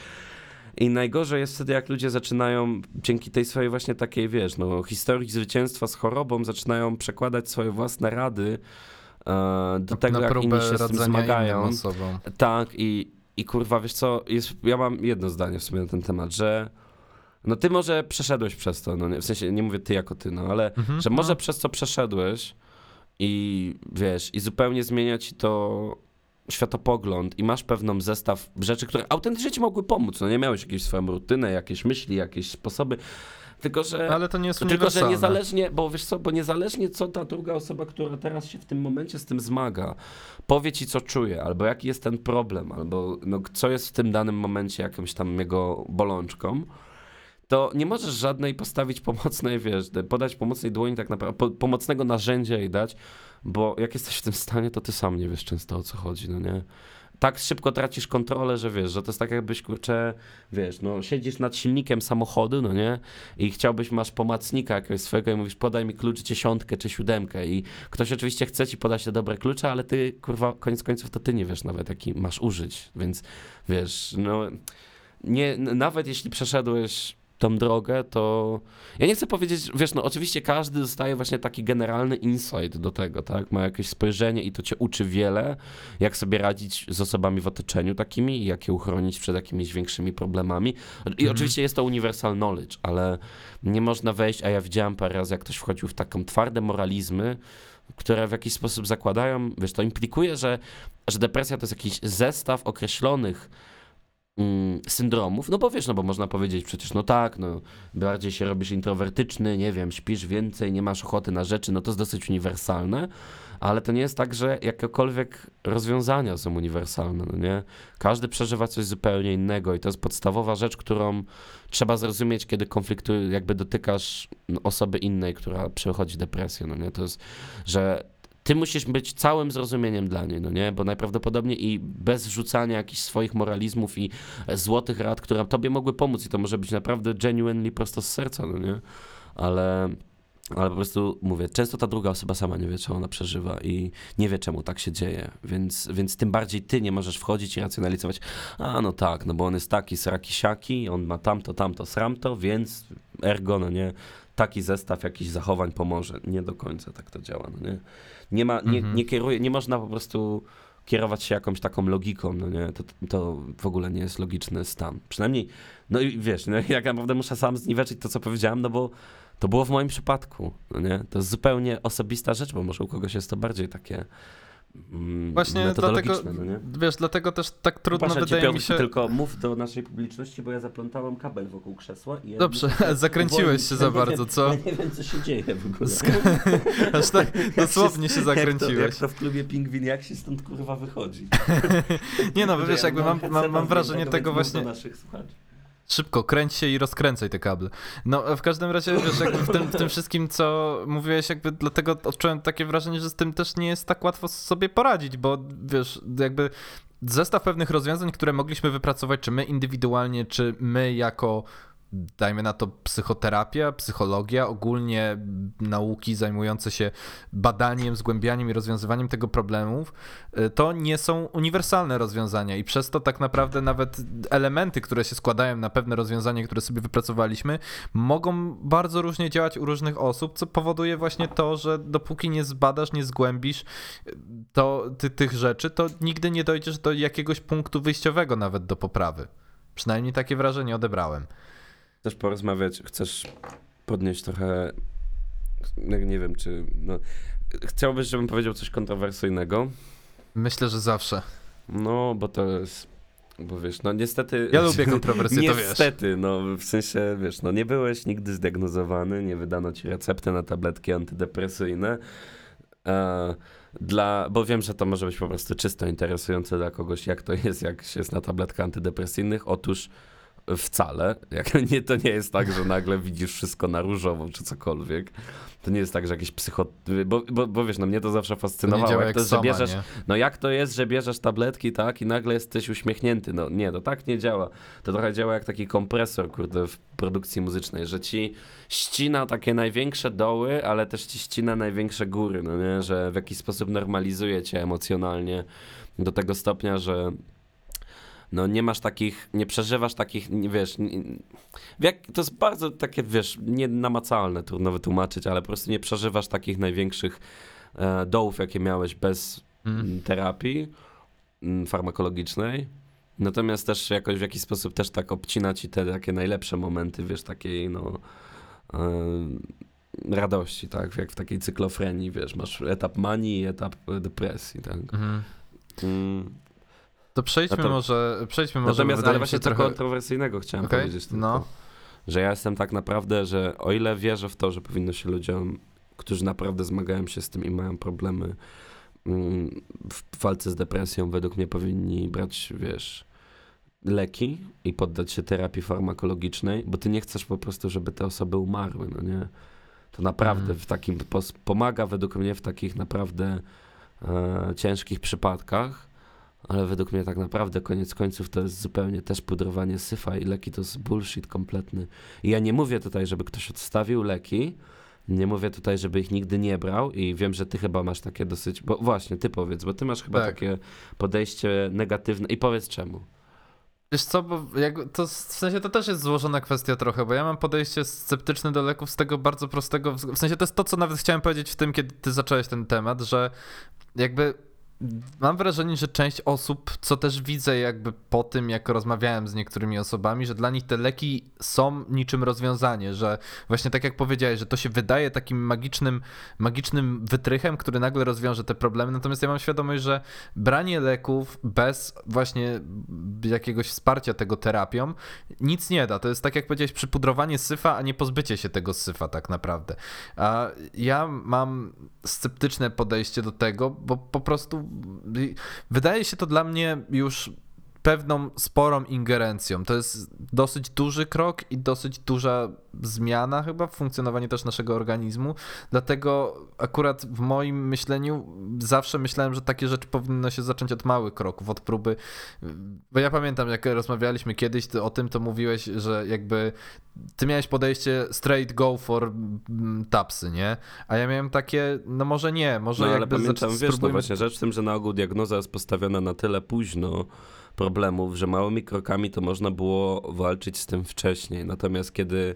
S1: I najgorzej jest wtedy, jak ludzie zaczynają dzięki tej swojej właśnie takiej, wiesz, no, historii zwycięstwa z chorobą, zaczynają przekładać swoje własne rady e, do tego, jak inni się z tym zmagają. Tak, i, i kurwa, wiesz co, jest, ja mam jedno zdanie w sumie na ten temat, że no ty może przeszedłeś przez to, no nie, w sensie nie mówię ty jako ty, no ale mhm, że może no. przez co przeszedłeś i wiesz, i zupełnie zmienia ci to światopogląd i masz pewną zestaw rzeczy, które autentycznie ci mogły pomóc. No nie miałeś jakiejś swoją rutynę, jakieś myśli, jakieś sposoby. Tylko, że,
S2: Ale to nie jest
S1: Tylko, że niezależnie, bo wiesz co, bo niezależnie co ta druga osoba, która teraz się w tym momencie z tym zmaga, powie ci, co czuje, albo jaki jest ten problem, albo no, co jest w tym danym momencie jakąś tam jego bolączką, to nie możesz żadnej postawić pomocnej, wiesz, podać pomocnej dłoni tak naprawdę, po, pomocnego narzędzia jej dać, bo jak jesteś w tym stanie, to ty sam nie wiesz często o co chodzi, no nie? Tak szybko tracisz kontrolę, że wiesz, że to jest tak jakbyś, kurczę, wiesz, no siedzisz nad silnikiem samochodu, no nie? I chciałbyś, masz pomocnika jakiegoś swojego i mówisz, podaj mi klucz dziesiątkę czy siódemkę i ktoś oczywiście chce ci podać te dobre klucze, ale ty, kurwa, koniec końców to ty nie wiesz nawet, jaki masz użyć, więc wiesz, no... Nie, nawet jeśli przeszedłeś tą drogę, to ja nie chcę powiedzieć, wiesz, no oczywiście każdy dostaje właśnie taki generalny insight do tego, tak? Ma jakieś spojrzenie i to cię uczy wiele, jak sobie radzić z osobami w otoczeniu takimi, jak je uchronić przed jakimiś większymi problemami. I mhm. oczywiście jest to universal knowledge, ale nie można wejść, a ja widziałem parę razy, jak ktoś wchodził w taką twarde moralizmy, które w jakiś sposób zakładają, wiesz, to implikuje, że, że depresja to jest jakiś zestaw określonych mm, syndromów, no bo wiesz, no bo można powiedzieć przecież, no tak, no bardziej się robisz introwertyczny, nie wiem, śpisz więcej, nie masz ochoty na rzeczy, no to jest dosyć uniwersalne, ale to nie jest tak, że jakiekolwiek rozwiązania są uniwersalne, no nie? Każdy przeżywa coś zupełnie innego i to jest podstawowa rzecz, którą trzeba zrozumieć, kiedy konfliktu jakby dotykasz osoby innej, która przechodzi depresję, no nie? To jest, że ty musisz być całym zrozumieniem dla niej, no nie? Bo najprawdopodobniej i bez wrzucania jakichś swoich moralizmów i złotych rad, które tobie mogły pomóc i to może być naprawdę genuinely prosto z serca, no nie? Ale ale po prostu mówię, często ta druga osoba sama nie wie, co ona przeżywa i nie wie, czemu tak się dzieje, więc, więc tym bardziej ty nie możesz wchodzić i racjonalizować, a no tak, no bo on jest taki, sraki, siaki, on ma tamto, tamto, sramto, więc ergo, no nie, taki zestaw jakichś zachowań pomoże. Nie do końca tak to działa, no nie? Nie, ma, nie, mhm. nie, kieruje, nie można po prostu kierować się jakąś taką logiką, no nie, to, to w ogóle nie jest logiczny stan. Przynajmniej, no i wiesz, no, jak naprawdę muszę sam zniweczyć to, co powiedziałem, no bo to było w moim przypadku, no nie, to jest zupełnie osobista rzecz, bo może u kogoś jest to bardziej takie
S2: Mm, Właśnie dlatego, no? Wiesz, dlatego też tak trudno Proszę wydaje mi się...
S1: tylko mów do naszej publiczności, bo ja zaplątałem kabel wokół krzesła i ja
S2: Dobrze, zakręciłeś się za bardzo, co?
S1: Ja nie wiem, co się dzieje w ogóle. Sk
S2: Aż tak dosłownie się zakręciłeś.
S1: Jak to, jak to w klubie Pingwin, jak się stąd kurwa wychodzi?
S2: nie no, wiesz, jakby mam, mam, mam wrażenie tego właśnie...
S1: Naszych słuchaczy.
S2: Szybko, kręć się i rozkręcaj te kable. No, w każdym razie, wiesz, jakby w tym, w tym wszystkim, co mówiłeś, jakby dlatego odczułem takie wrażenie, że z tym też nie jest tak łatwo sobie poradzić, bo wiesz, jakby zestaw pewnych rozwiązań, które mogliśmy wypracować, czy my indywidualnie, czy my jako dajmy na to psychoterapia, psychologia, ogólnie nauki zajmujące się badaniem, zgłębianiem i rozwiązywaniem tego problemów, y, to nie są uniwersalne rozwiązania i przez to tak naprawdę nawet elementy, które się składają na pewne rozwiązanie, które sobie wypracowaliśmy, mogą bardzo różnie działać u różnych osób, co powoduje właśnie to, że dopóki nie zbadasz, nie zgłębisz y, to, ty, tych rzeczy, to nigdy nie dojdziesz do jakiegoś punktu wyjściowego nawet do poprawy. Przynajmniej takie wrażenie odebrałem.
S1: Chcesz porozmawiać, chcesz podnieść trochę, no, nie wiem czy, no, chciałbyś, żebym powiedział coś kontrowersyjnego?
S2: Myślę, że zawsze.
S1: No, bo to jest, bo wiesz, no niestety...
S2: Ja lubię kontrowersje, to wiesz.
S1: Niestety, no w sensie, wiesz, no nie byłeś nigdy zdiagnozowany, nie wydano ci recepty na tabletki antydepresyjne, e, dla, bo wiem, że to może być po prostu czysto interesujące dla kogoś, jak to jest, jak się jest na tabletkach antydepresyjnych. Otóż Wcale. Jak, nie, to nie jest tak, że nagle widzisz wszystko na różowo czy cokolwiek. To nie jest tak, że jakiś psycho... Bo, bo, bo wiesz, no mnie to zawsze fascynowało.
S2: To
S1: jak,
S2: jak
S1: to jest,
S2: soma,
S1: że bierzesz? No jak to jest, że bierzesz tabletki, tak, i nagle jesteś uśmiechnięty. No nie, to tak nie działa. To trochę działa jak taki kompresor, kurde, w produkcji muzycznej, że ci ścina takie największe doły, ale też ci ścina największe góry, no nie? Że w jakiś sposób normalizuje cię emocjonalnie do tego stopnia, że no nie masz takich, nie przeżywasz takich, nie, wiesz, nie, jak, to jest bardzo takie, wiesz, nienamacalne, trudno wytłumaczyć, ale po prostu nie przeżywasz takich największych e, dołów, jakie miałeś bez
S2: Mm.
S1: terapii mm, farmakologicznej. Natomiast też jakoś w jakiś sposób też tak obcina ci te takie najlepsze momenty, wiesz, takiej no e, radości, tak, jak w takiej cyklofrenii, wiesz, masz etap manii i etap depresji, tak.
S2: Mhm.
S1: Mm.
S2: To przejdźmy
S1: No to-
S2: może, przejdźmy może,
S1: Natomiast, ale właśnie
S2: trochę...
S1: kontrowersyjnego chciałem
S2: Okej,
S1: powiedzieć tylko.
S2: no.
S1: Że ja jestem tak naprawdę, że o ile wierzę w to, że powinno się ludziom, którzy naprawdę zmagają się z tym i mają problemy mm, w walce z depresją, według mnie powinni brać, wiesz, leki i poddać się terapii farmakologicznej, bo ty nie chcesz po prostu, żeby te osoby umarły, no nie? To naprawdę
S2: Mhm.
S1: w takim, pomaga według mnie w takich naprawdę e, ciężkich przypadkach, ale według mnie tak naprawdę koniec końców to jest zupełnie też pudrowanie syfa i leki to jest bullshit kompletny. I ja nie mówię tutaj, żeby ktoś odstawił leki, nie mówię tutaj, żeby ich nigdy nie brał i wiem, że ty chyba masz takie dosyć, bo właśnie, ty powiedz, bo ty masz chyba
S2: Tak.
S1: takie podejście negatywne i powiedz czemu.
S2: Wiesz co, bo to w sensie to też jest złożona kwestia trochę, bo ja mam podejście sceptyczne do leków z tego bardzo prostego, w sensie to jest to, co nawet chciałem powiedzieć w tym, kiedy ty zacząłeś ten temat, że jakby mam wrażenie, że część osób, co też widzę jakby po tym, jak rozmawiałem z niektórymi osobami, że dla nich te leki są niczym rozwiązanie, że właśnie tak jak powiedziałeś, że to się wydaje takim magicznym, magicznym wytrychem, który nagle rozwiąże te problemy, natomiast ja mam świadomość, że branie leków bez właśnie jakiegoś wsparcia tego terapią nic nie da. To jest tak jak powiedziałeś, przypudrowanie syfa, a nie pozbycie się tego syfa tak naprawdę. A ja mam sceptyczne podejście do tego, bo po prostu wydaje się to dla mnie już pewną sporą ingerencją. To jest dosyć duży krok i dosyć duża zmiana chyba w funkcjonowaniu też naszego organizmu. Dlatego akurat w moim myśleniu zawsze myślałem, że takie rzeczy powinno się zacząć od małych kroków, od próby. Bo ja pamiętam, jak rozmawialiśmy kiedyś o tym, to mówiłeś, że jakby ty miałeś podejście straight go for mm, tapsy, nie? A ja miałem takie, no może nie, może
S1: No ale
S2: jakby
S1: pamiętam,
S2: zac-
S1: wiesz, no
S2: spróbujmy-
S1: właśnie rzecz w tym, że na ogół diagnoza jest postawiona na tyle późno problemów, że małymi krokami to można było walczyć z tym wcześniej. Natomiast kiedy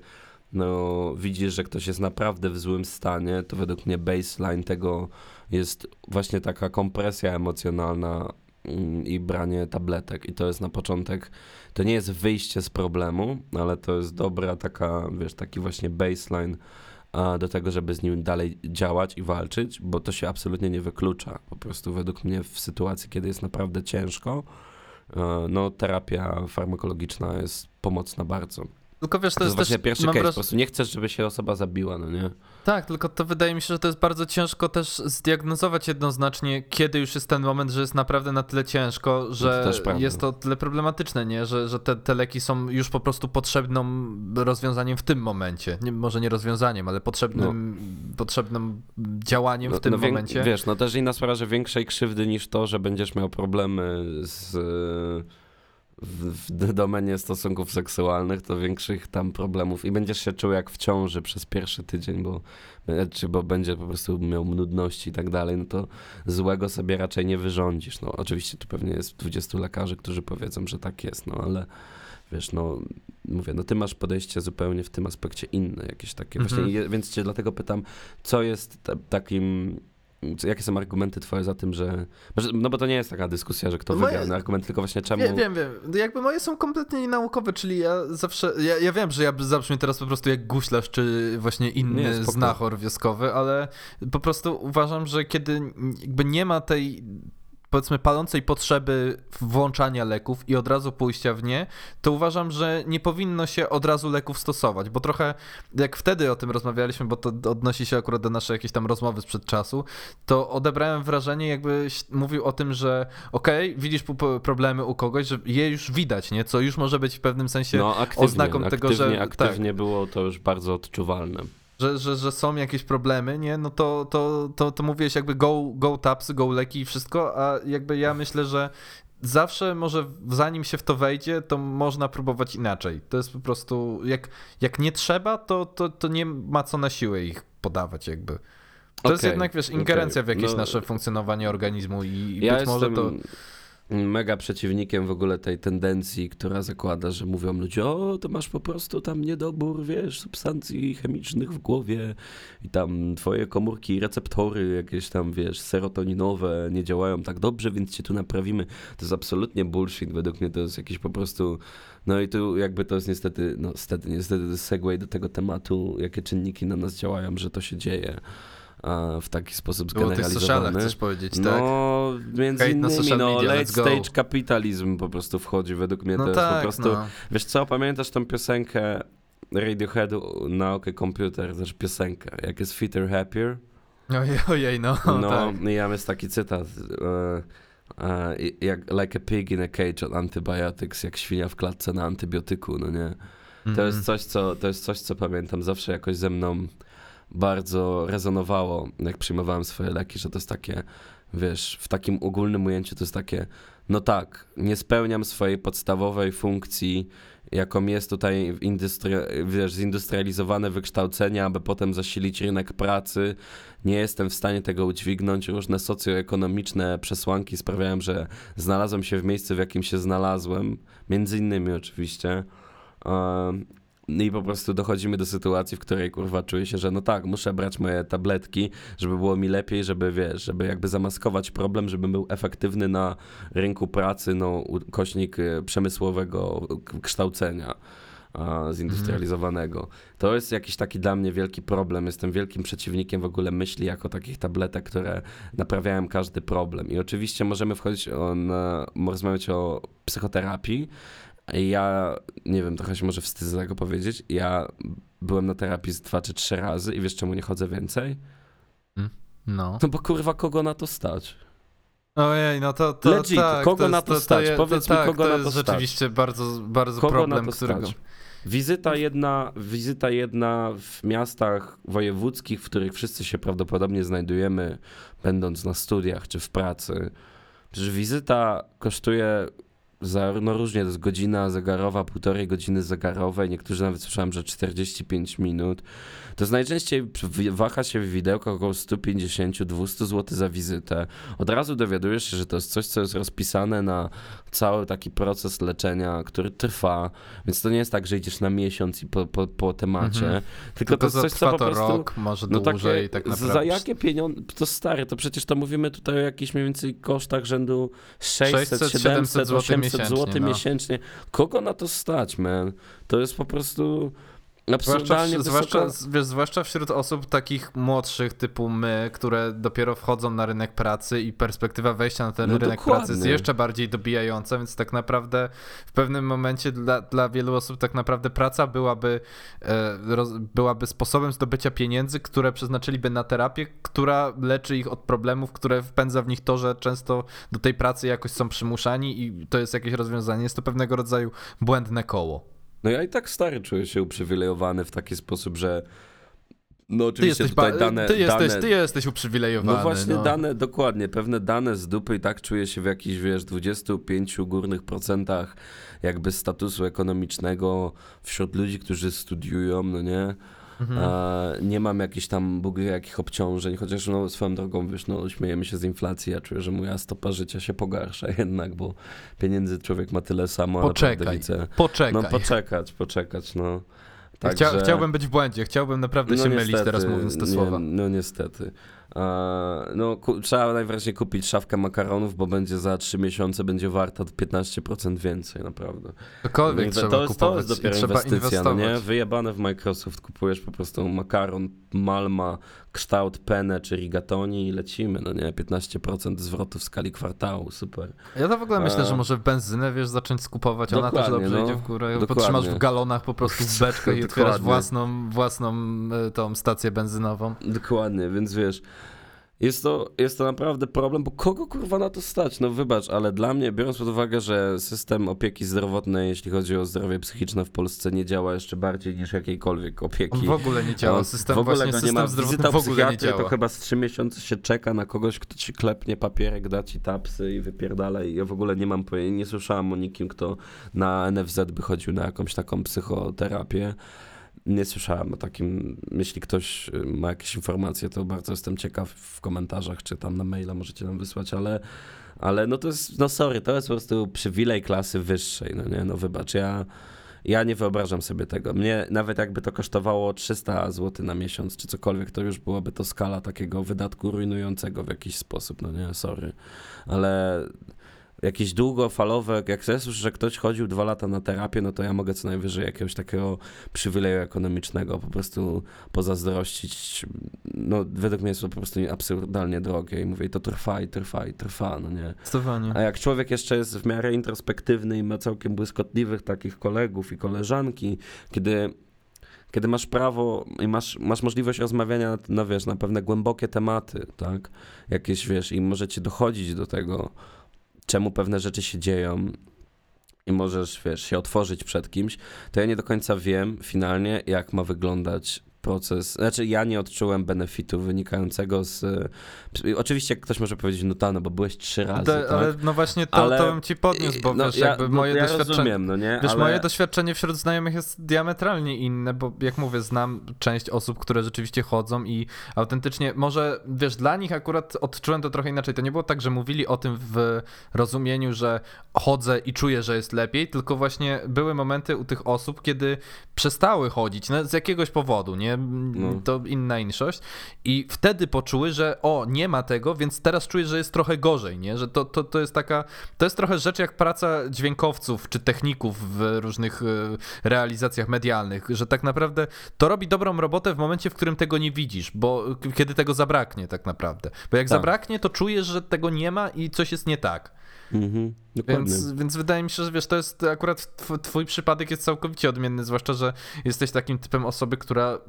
S1: no, widzisz, że ktoś jest naprawdę w złym stanie, to według mnie baseline tego jest właśnie taka kompresja emocjonalna mm, i branie tabletek. I to jest na początek, to nie jest wyjście z problemu, ale to jest dobra taka, wiesz, taki właśnie baseline do tego, żeby z nim dalej działać i walczyć, bo to się absolutnie nie wyklucza. Po prostu według mnie w sytuacji, kiedy jest naprawdę ciężko, no terapia farmakologiczna jest pomocna bardzo.
S2: Tylko wiesz, to,
S1: To, jest
S2: też,
S1: pierwszy case, po prostu nie chcesz, żeby się osoba zabiła, no nie?
S2: Tak, tylko to wydaje mi się, że to jest bardzo ciężko też zdiagnozować jednoznacznie, kiedy już jest ten moment, że jest naprawdę na tyle ciężko, że
S1: też prawda.
S2: jest to tyle problematyczne, nie? Że, że te, te leki są już po prostu potrzebną rozwiązaniem w tym momencie. Nie, może nie rozwiązaniem, ale potrzebnym, potrzebnym działaniem w tym
S1: no,
S2: momencie.
S1: Wiesz, no też inna sprawa, że większej krzywdy niż to, że będziesz miał problemy z w, w domenie stosunków seksualnych, to większych tam problemów i będziesz się czuł jak w ciąży przez pierwszy tydzień, bo, czy bo będzie po prostu miał nudności i tak dalej, no to złego sobie raczej nie wyrządzisz. No oczywiście tu pewnie jest 20 lekarzy, którzy powiedzą, że tak jest, no ale wiesz, no mówię, no ty masz podejście zupełnie w tym aspekcie inne, jakieś takie mhm. właśnie, więc cię dlatego pytam, co jest takim Jakie są argumenty twoje za tym, że... No bo to nie jest taka dyskusja, że kto moje... wygra argument, tylko właśnie czemu...
S2: Wiem, wiem, wiem. Jakby moje są kompletnie nienaukowe, czyli ja zawsze... Ja, ja wiem, że ja zabrzmię teraz po prostu jak guślarz, czy właśnie inny nie, znachor wioskowy, ale po prostu uważam, że kiedy jakby nie ma tej powiedzmy palącej potrzeby włączania leków i od razu pójścia w nie, to uważam, że nie powinno się od razu leków stosować, bo trochę jak wtedy o tym rozmawialiśmy, bo to odnosi się akurat do naszej jakiejś tam rozmowy sprzed czasu, to odebrałem wrażenie, jakbyś mówił o tym, że okej, okay, widzisz problemy u kogoś, że je już widać, nie? Co już może być w pewnym sensie no, aktywnie, oznaką
S1: aktywnie,
S2: tego, że...
S1: Aktywnie tak. było to już bardzo odczuwalne
S2: że, że, że są jakieś problemy, nie, no to, to, to, to mówiłeś jakby go, go taps, go leki i wszystko, a jakby ja myślę, że zawsze może zanim się w to wejdzie, to można próbować inaczej. To jest po prostu, jak, jak nie trzeba, to, to, to nie ma co na siłę ich podawać jakby. To okay, jest jednak, wiesz, ingerencja okay. w jakieś no, nasze funkcjonowanie organizmu i, ja być może to
S1: mega przeciwnikiem w ogóle tej tendencji, która zakłada, że mówią ludzie, o, to masz po prostu tam niedobór, wiesz, substancji chemicznych w głowie i tam twoje komórki, receptory jakieś tam, wiesz, serotoninowe nie działają tak dobrze, więc cię tu naprawimy. To jest absolutnie bullshit, według mnie to jest jakiś po prostu, no i tu jakby to jest niestety, no niestety, niestety segway do tego tematu, jakie czynniki na nas działają, że to się dzieje w taki sposób zgeneralizowany.
S2: Było chcesz powiedzieć, tak?
S1: No, między Hate innymi, no, media, late stage kapitalizm po prostu wchodzi według mnie. No to tak, jest po prostu, no. wiesz co, pamiętasz tą piosenkę Radioheadu na OK Computer, też piosenkę, jak jest Fitter Happier?
S2: Ojej, ojej no.
S1: No, tak. ja jest taki cytat, uh, uh, jak like a pig in a cage on antibiotics, jak świnia w klatce na antybiotyku, no nie? To mm. jest coś, co, to jest coś, co pamiętam zawsze jakoś ze mną bardzo rezonowało, jak przyjmowałem swoje leki, że to jest takie, wiesz, w takim ogólnym ujęciu to jest takie, no tak, nie spełniam swojej podstawowej funkcji, jaką jest tutaj industri- wiesz, zindustrializowane wykształcenie, aby potem zasilić rynek pracy. Nie jestem w stanie tego udźwignąć. Różne socjoekonomiczne przesłanki sprawiają, że znalazłem się w miejscu, w jakim się znalazłem. Między innymi oczywiście. No I po prostu dochodzimy do sytuacji, w której kurwa czuję się, że no tak, muszę brać moje tabletki, żeby było mi lepiej, żeby wiesz, żeby jakby zamaskować problem, żeby był efektywny na rynku pracy, no kośnik e, przemysłowego kształcenia zindustrializowanego. To jest jakiś taki dla mnie wielki problem. Jestem wielkim przeciwnikiem w ogóle myśli jako takich tabletek, które naprawiają każdy problem. I oczywiście możemy wchodzić on, rozmawiać o psychoterapii, ja nie wiem, trochę się może wstydzę tego powiedzieć. Ja byłem na terapii z dwa czy trzy razy i wiesz czemu nie chodzę więcej?
S2: Mm, no.
S1: No bo kurwa, kogo na to stać?
S2: Ojej, no to, to
S1: Legit,
S2: tak,
S1: kogo
S2: to
S1: na to, to stać? To, Powiedz to, mi, tak, kogo na to
S2: stać. To jest rzeczywiście bardzo, bardzo kogo problem, na to którego... Stać?
S1: Wizyta jedna, wizyta jedna w miastach wojewódzkich, w których wszyscy się prawdopodobnie znajdujemy, będąc na studiach czy w pracy. Przecież wizyta kosztuje za, no różnie, to jest godzina zegarowa, półtorej godziny zegarowej, niektórzy nawet słyszałem, że 45 minut. To jest najczęściej waha się w widełkach około 150-200 zł za wizytę. Od razu dowiadujesz się, że to jest coś, co jest rozpisane na cały taki proces leczenia, który trwa, więc to nie jest tak, że idziesz na miesiąc i po, po, po temacie, mhm. tylko, tylko to jest coś, co po prostu...
S2: rok, może no dłużej, takie, tak naprawdę.
S1: Za jakie pieniądze, to stary, to przecież to mówimy tutaj o jakichś mniej więcej kosztach rzędu 600, 700, 800 zł miesięcznie. No. miesięcznie. Kogo na to stać, man? To jest po prostu
S2: Absurdalnie zwłaszcza, zwłaszcza, wiesz, zwłaszcza wśród osób takich młodszych, typu my, które dopiero wchodzą na rynek pracy i perspektywa wejścia na ten no rynek dokładnie. pracy jest jeszcze bardziej dobijająca, więc tak naprawdę w pewnym momencie dla, dla wielu osób tak naprawdę praca byłaby, e, roz, byłaby sposobem zdobycia pieniędzy, które przeznaczyliby na terapię, która leczy ich od problemów, które wpędza w nich to, że często do tej pracy jakoś są przymuszani i to jest jakieś rozwiązanie. Jest to pewnego rodzaju błędne koło.
S1: No ja i tak stary czuję się uprzywilejowany w taki sposób, że No
S2: Ty
S1: oczywiście
S2: jesteś, ba-
S1: dane...
S2: ty, jesteś,
S1: dane...
S2: ty jesteś uprzywilejowany.
S1: No właśnie
S2: no.
S1: dane, dokładnie, pewne dane z dupy i tak czuję się w jakichś, wiesz, 25 górnych procentach jakby statusu ekonomicznego wśród ludzi, którzy studiują, no nie?
S2: Mhm.
S1: Nie mam jakichś tam Bóg wie jakich obciążeń, chociaż no swoją drogą, wiesz, no śmiejemy się z inflacji, ja czuję, że moja stopa życia się pogarsza jednak, bo pieniędzy człowiek ma tyle samo,
S2: Poczekaj,
S1: widzę.
S2: poczekaj.
S1: No poczekać, poczekać, no.
S2: Chcia,
S1: Także-
S2: Chciałbym być w błędzie, chciałbym naprawdę się mylić teraz mówiąc te
S1: nie,
S2: słowa.
S1: No niestety. A, no trzeba najwyraźniej kupić szafkę makaronów, bo będzie za 3 miesiące będzie warta 15% więcej, naprawdę.
S2: Cokolwiek trzeba
S1: to, jest,
S2: kupować
S1: to jest dopiero inwestycja, no nie? Wyjebane w Microsoft, kupujesz po prostu makaron, malma, kształt penne czy rigatoni i lecimy, no nie? 15% zwrotu w skali kwartału, super.
S2: Ja to w ogóle myślę,
S1: A-
S2: że może benzynę, wiesz, zacząć skupować, ona też
S1: Dokładnie,
S2: dobrze
S1: no.
S2: idzie w górę.
S1: Dokładnie.
S2: Potrzymasz w galonach po prostu w beczkę i otwierasz
S1: Dokładnie.
S2: własną, własną e, tą stację benzynową.
S1: Dokładnie, więc wiesz, jest to, jest to naprawdę problem, bo kogo kurwa na to stać? No wybacz, ale dla mnie, biorąc pod uwagę, że system opieki zdrowotnej, jeśli chodzi o zdrowie psychiczne w Polsce, nie działa jeszcze bardziej niż jakiejkolwiek opieki.
S2: W ogóle nie działa. System,
S1: w ogóle go nie ma.
S2: zdrowotny
S1: Wizyta
S2: w ogóle nie działa.
S1: to chyba z trzy miesiące się czeka na kogoś, kto ci klepnie papierek, da ci tapsy i wypierdala. I ja w ogóle nie mam pojęcia, nie słyszałam o nikim, kto na NFZ by chodził na jakąś taką psychoterapię. Nie słyszałem o takim. Jeśli ktoś y, ma jakieś informacje, to bardzo jestem ciekaw w komentarzach, czy tam na maila możecie nam wysłać, ale, ale no to jest, no sorry, to jest po prostu przywilej klasy wyższej, no nie, no wybacz, ja, ja nie wyobrażam sobie tego. Mnie nawet jakby to kosztowało 300 zł na miesiąc, czy cokolwiek, to już byłaby to skala takiego wydatku rujnującego w jakiś sposób, no nie, sorry, ale jakieś długofalowe, jak ja słyszę, że ktoś chodził dwa lata na terapię, no to ja mogę co najwyżej jakiegoś takiego przywileju ekonomicznego po prostu pozazdrościć. No według mnie jest to po prostu absurdalnie drogie i mówię, to trwa, i trwa, i trwa, no nie.
S2: Zdecydowanie.
S1: A jak człowiek jeszcze jest w miarę introspektywny i ma całkiem błyskotliwych takich kolegów i koleżanki, kiedy, kiedy masz prawo i masz, masz możliwość rozmawiania na, na, wiesz, na pewne głębokie tematy, tak? Jakieś, wiesz, i możecie dochodzić do tego, czemu pewne rzeczy się dzieją i możesz, wiesz, się otworzyć przed kimś, to ja nie do końca wiem finalnie, jak ma wyglądać proces. Znaczy, ja nie odczułem benefitu wynikającego z. Oczywiście ktoś może powiedzieć, no ta, no bo byłeś trzy razy. Tak?
S2: Ale no właśnie to,
S1: Ale-
S2: to bym ci podniósł, bo
S1: No,
S2: wiesz,
S1: ja,
S2: jakby
S1: no,
S2: moje
S1: ja
S2: doświadczenie...
S1: rozumiem, no nie?
S2: Wiesz,
S1: ale...
S2: moje doświadczenie wśród znajomych jest diametralnie inne, bo jak mówię, znam część osób, które rzeczywiście chodzą i autentycznie, może wiesz, dla nich akurat odczułem to trochę inaczej. To nie było tak, że mówili o tym w rozumieniu, że chodzę i czuję, że jest lepiej, tylko właśnie były momenty u tych osób, kiedy przestały chodzić no, z jakiegoś powodu, nie?
S1: No.
S2: To inna inszość. I wtedy poczuły, że o, nie ma tego, więc teraz czuję, że jest trochę gorzej, nie? Że to, to, to jest taka, to jest trochę rzecz jak praca dźwiękowców czy techników w różnych e, realizacjach medialnych, że tak naprawdę to robi dobrą robotę w momencie, w którym tego nie widzisz, bo kiedy tego zabraknie tak naprawdę. Bo jak
S1: Tak.
S2: zabraknie, to czujesz, że tego nie ma i coś jest nie tak.
S1: Mhm.
S2: Więc, więc wydaje mi się, że wiesz, to jest akurat tw- twój przypadek jest całkowicie odmienny, zwłaszcza, że jesteś takim typem osoby, która,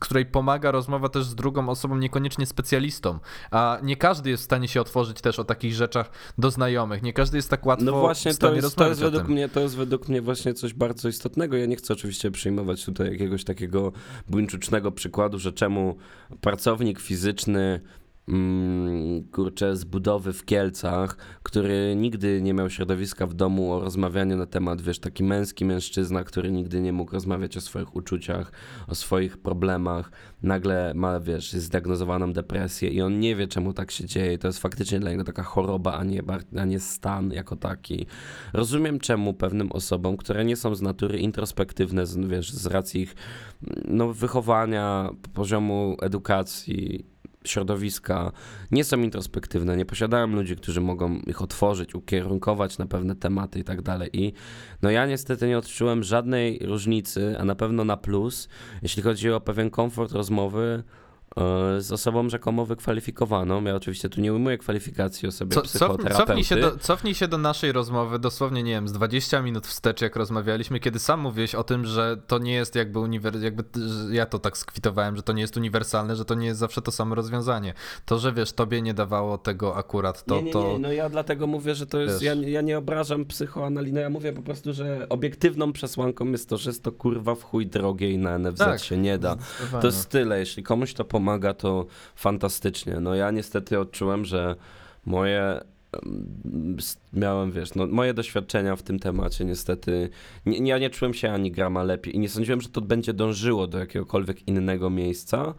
S2: której pomaga rozmowa też z drugą osobą, niekoniecznie specjalistą, a nie każdy jest w stanie się otworzyć też o takich rzeczach do znajomych, nie każdy jest tak łatwo
S1: No właśnie, to jest, to jest według mnie, to jest według mnie właśnie coś bardzo istotnego. Ja nie chcę oczywiście przyjmować tutaj jakiegoś takiego buńczucznego przykładu, że czemu pracownik fizyczny kurczę, z budowy w Kielcach, który nigdy nie miał środowiska w domu o rozmawianiu na temat, wiesz, taki męski mężczyzna, który nigdy nie mógł rozmawiać o swoich uczuciach, o swoich problemach, nagle ma, wiesz, zdiagnozowaną depresję i on nie wie, czemu tak się dzieje. To jest faktycznie dla niego taka choroba, a nie, a nie stan jako taki. Rozumiem, czemu pewnym osobom, które nie są z natury introspektywne, z, wiesz, z racji ich no, wychowania, poziomu edukacji, środowiska nie są introspektywne, nie posiadają ludzi, którzy mogą ich otworzyć, ukierunkować na pewne tematy i tak dalej. I no ja niestety nie odczułem żadnej różnicy, a na pewno na plus, jeśli chodzi o pewien komfort rozmowy z osobą rzekomo wykwalifikowaną. Ja oczywiście tu nie ujmuję kwalifikacji osobie
S2: Co,
S1: psychoterapeuty.
S2: Cofnij się, do, cofnij się do naszej rozmowy dosłownie, nie wiem, z 20 minut wstecz, jak rozmawialiśmy, kiedy sam mówiłeś o tym, że to nie jest jakby uniwersalne, jakby ja to tak skwitowałem, że to nie jest uniwersalne, że to nie jest zawsze to samo rozwiązanie. To, że wiesz, tobie nie dawało tego akurat, to...
S1: Nie, nie, nie, no ja dlatego mówię, że to jest, ja, ja, nie obrażam psychoanalizy, no ja mówię po prostu, że obiektywną przesłanką jest to, że jest to kurwa w chuj drogie i na NFZ tak, się nie da. To jest tyle, jeśli komuś to pomaga, to fantastycznie. No ja niestety odczułem, że moje miałem, wiesz, no, moje doświadczenia w tym temacie niestety, nie, ja nie czułem się ani grama lepiej i nie sądziłem, że to będzie dążyło do jakiegokolwiek innego miejsca,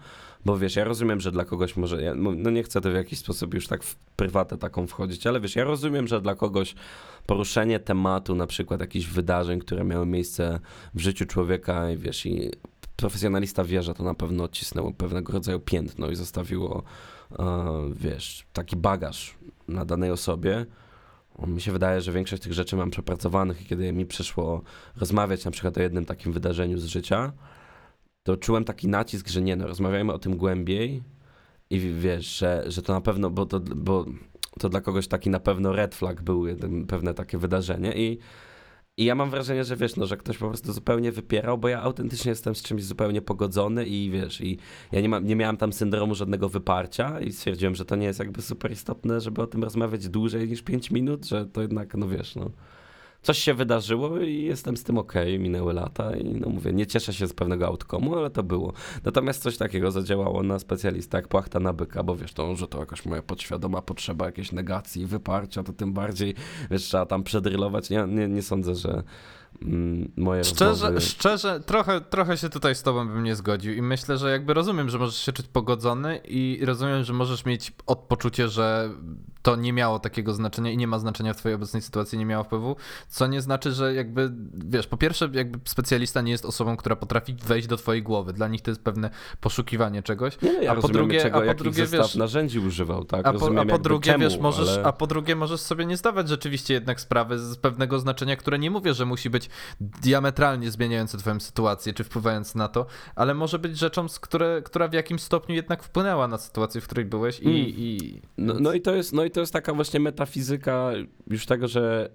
S1: bo wiesz, ja rozumiem, że dla kogoś może, ja, no nie chcę to w jakiś sposób już tak w prywatę taką wchodzić, ale wiesz, ja rozumiem, że dla kogoś poruszenie tematu na przykład jakichś wydarzeń, które miały miejsce w życiu człowieka i wiesz, i profesjonalista wie, że to na pewno odcisnęło pewnego rodzaju piętno i zostawiło, e, wiesz, taki bagaż na danej osobie. Mi się wydaje, że większość tych rzeczy mam przepracowanych i kiedy mi przyszło rozmawiać na przykład o jednym takim wydarzeniu z życia, to czułem taki nacisk, że nie, no rozmawiajmy o tym głębiej i wiesz, że, że to na pewno, bo to, bo to dla kogoś taki na pewno red flag był, pewne takie wydarzenie i i ja mam wrażenie, że wiesz, no, że ktoś po prostu zupełnie wypierał, bo ja autentycznie jestem z czymś zupełnie pogodzony i wiesz, i ja nie, ma, nie miałem tam syndromu żadnego wyparcia i stwierdziłem, że to nie jest jakby super istotne, żeby o tym rozmawiać dłużej niż 5 minut, że to jednak, no wiesz, no coś się wydarzyło i jestem z tym ok, minęły lata i no mówię, nie cieszę się z pewnego outcome'u, ale to było. Natomiast coś takiego zadziałało na specjalista jak płachta na byka, bo wiesz, to, że to jakaś moja podświadoma potrzeba jakiejś negacji, wyparcia, to tym bardziej, wiesz, trzeba tam przedrylować. Nie, nie, nie sądzę, że mm, moje
S2: Szczerze,
S1: rozmowy...
S2: szczerze trochę, trochę się tutaj z tobą bym nie zgodził i myślę, że jakby rozumiem, że możesz się czuć pogodzony i rozumiem, że możesz mieć odpoczucie, że to nie miało takiego znaczenia i nie ma znaczenia w twojej obecnej sytuacji, nie miało wpływu, co nie znaczy, że jakby, wiesz, po pierwsze jakby specjalista nie jest osobą, która potrafi wejść do twojej głowy, dla nich to jest pewne poszukiwanie czegoś,
S1: nie, no ja a po drugie, czego, a po drugie wiesz, narzędzi używał, tak?
S2: A po, a po drugie, czemu, wiesz, możesz, ale... a po drugie możesz sobie nie zdawać rzeczywiście jednak sprawy z pewnego znaczenia, które nie mówię, że musi być diametralnie zmieniające twoją sytuację, czy wpływając na to, ale może być rzeczą, z które, która w jakimś stopniu jednak wpłynęła na sytuację, w której byłeś i... Mm. i...
S1: No, no, i to jest, no i to jest taka właśnie metafizyka już tego, że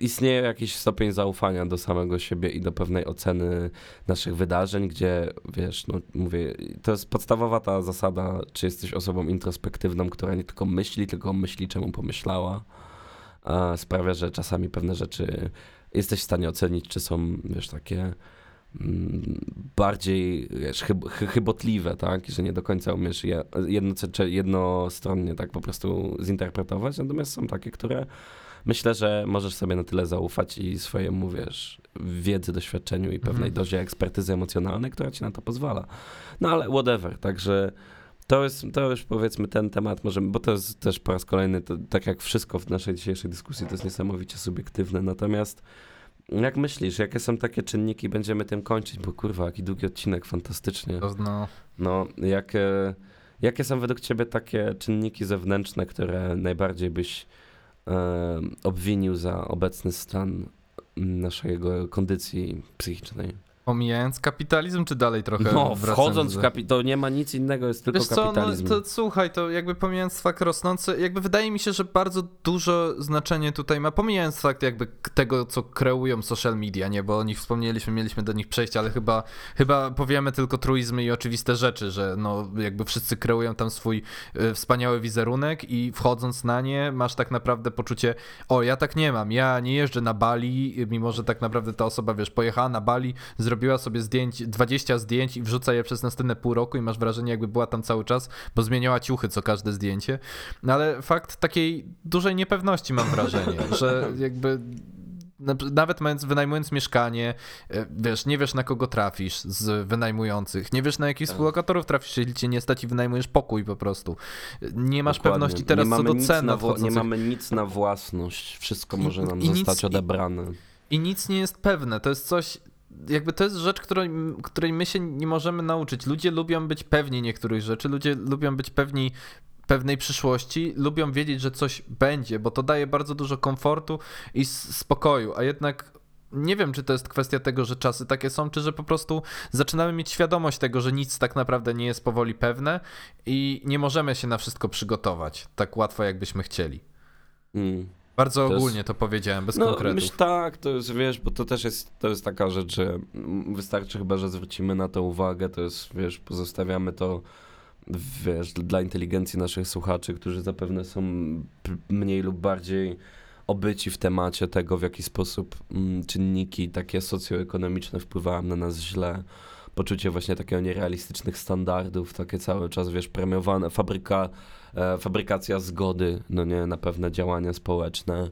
S1: istnieje jakiś stopień zaufania do samego siebie i do pewnej oceny naszych wydarzeń, gdzie wiesz, no mówię, to jest podstawowa ta zasada, czy jesteś osobą introspektywną, która nie tylko myśli, tylko myśli, czemu pomyślała. Sprawia, że czasami pewne rzeczy jesteś w stanie ocenić, czy są, wiesz, takie bardziej wiesz, chyb, chybotliwe, tak, że nie do końca umiesz je jedno, jednostronnie tak po prostu zinterpretować, natomiast są takie, które myślę, że możesz sobie na tyle zaufać i swojemu, wiesz, wiedzy, doświadczeniu i pewnej mhm. dozie ekspertyzy emocjonalnej, która ci na to pozwala. No ale whatever, także to jest, to już powiedzmy ten temat, możemy, bo to jest też po raz kolejny, to, tak jak wszystko w naszej dzisiejszej dyskusji, to jest niesamowicie subiektywne, natomiast jak myślisz, jakie są takie czynniki, będziemy tym kończyć, bo kurwa, jaki długi odcinek, fantastycznie.
S2: No,
S1: no jakie, jakie są według ciebie takie czynniki zewnętrzne, które najbardziej byś e, obwinił za obecny stan naszego kondycji psychicznej?
S2: Omijając kapitalizm, czy dalej trochę
S1: No, wchodząc w kapitalizm, to nie ma nic innego, jest tylko Wiesz kapitalizm.
S2: Co, no, to, słuchaj, to jakby pomijając fakt rosnący, jakby wydaje mi się, że bardzo dużo znaczenie tutaj ma, pomijając fakt jakby tego, co kreują social media, nie, bo o nich wspomnieliśmy, mieliśmy do nich przejść, ale chyba, chyba powiemy tylko truizmy i oczywiste rzeczy, że no jakby wszyscy kreują tam swój y, wspaniały wizerunek i wchodząc na nie masz tak naprawdę poczucie, o ja tak nie mam, ja nie jeżdżę na Bali, mimo że tak naprawdę ta osoba, wiesz, pojechała na Bali, zrobiła sobie zdjęć, 20 zdjęć i wrzuca je przez następne pół roku i masz wrażenie, jakby była tam cały czas, bo zmieniała ciuchy co każde zdjęcie. No ale fakt takiej dużej niepewności mam wrażenie, że jakby nawet mając, wynajmując mieszkanie, e, wiesz, nie wiesz na kogo trafisz z wynajmujących, nie wiesz na jakich tak. współlokatorów trafisz, jeśli cię nie stać i wynajmujesz pokój po prostu. Nie masz Dokładnie. pewności teraz co do cen.
S1: Nie mamy nic na własność, wszystko może nam I, zostać nic, odebrane.
S2: I, I nic nie jest pewne, to jest coś, jakby to jest rzecz, której, której my się nie możemy nauczyć. Ludzie lubią być pewni niektórych rzeczy, ludzie lubią być pewni pewnej przyszłości, lubią wiedzieć, że coś będzie, bo to daje bardzo dużo komfortu i spokoju, a jednak nie wiem, czy to jest kwestia tego, że czasy takie są, czy że po prostu zaczynamy mieć świadomość tego, że nic tak naprawdę nie jest powoli pewne i nie możemy się na wszystko przygotować tak łatwo, jakbyśmy chcieli. Mm. Bardzo to ogólnie jest... to powiedziałem, bez no, konkretów.
S1: Myśl tak, to jest, wiesz, bo to też jest, to jest taka rzecz, że wystarczy chyba, że zwrócimy na to uwagę, to jest, wiesz, pozostawiamy to wiesz, dla inteligencji naszych słuchaczy, którzy zapewne są mniej lub bardziej obyci w temacie tego, w jaki sposób mm, czynniki takie socjoekonomiczne wpływają na nas źle. Poczucie właśnie takiego nierealistycznych standardów, takie cały czas, wiesz, premiowane, fabryka fabrykacja zgody no nie, na pewne działania społeczne.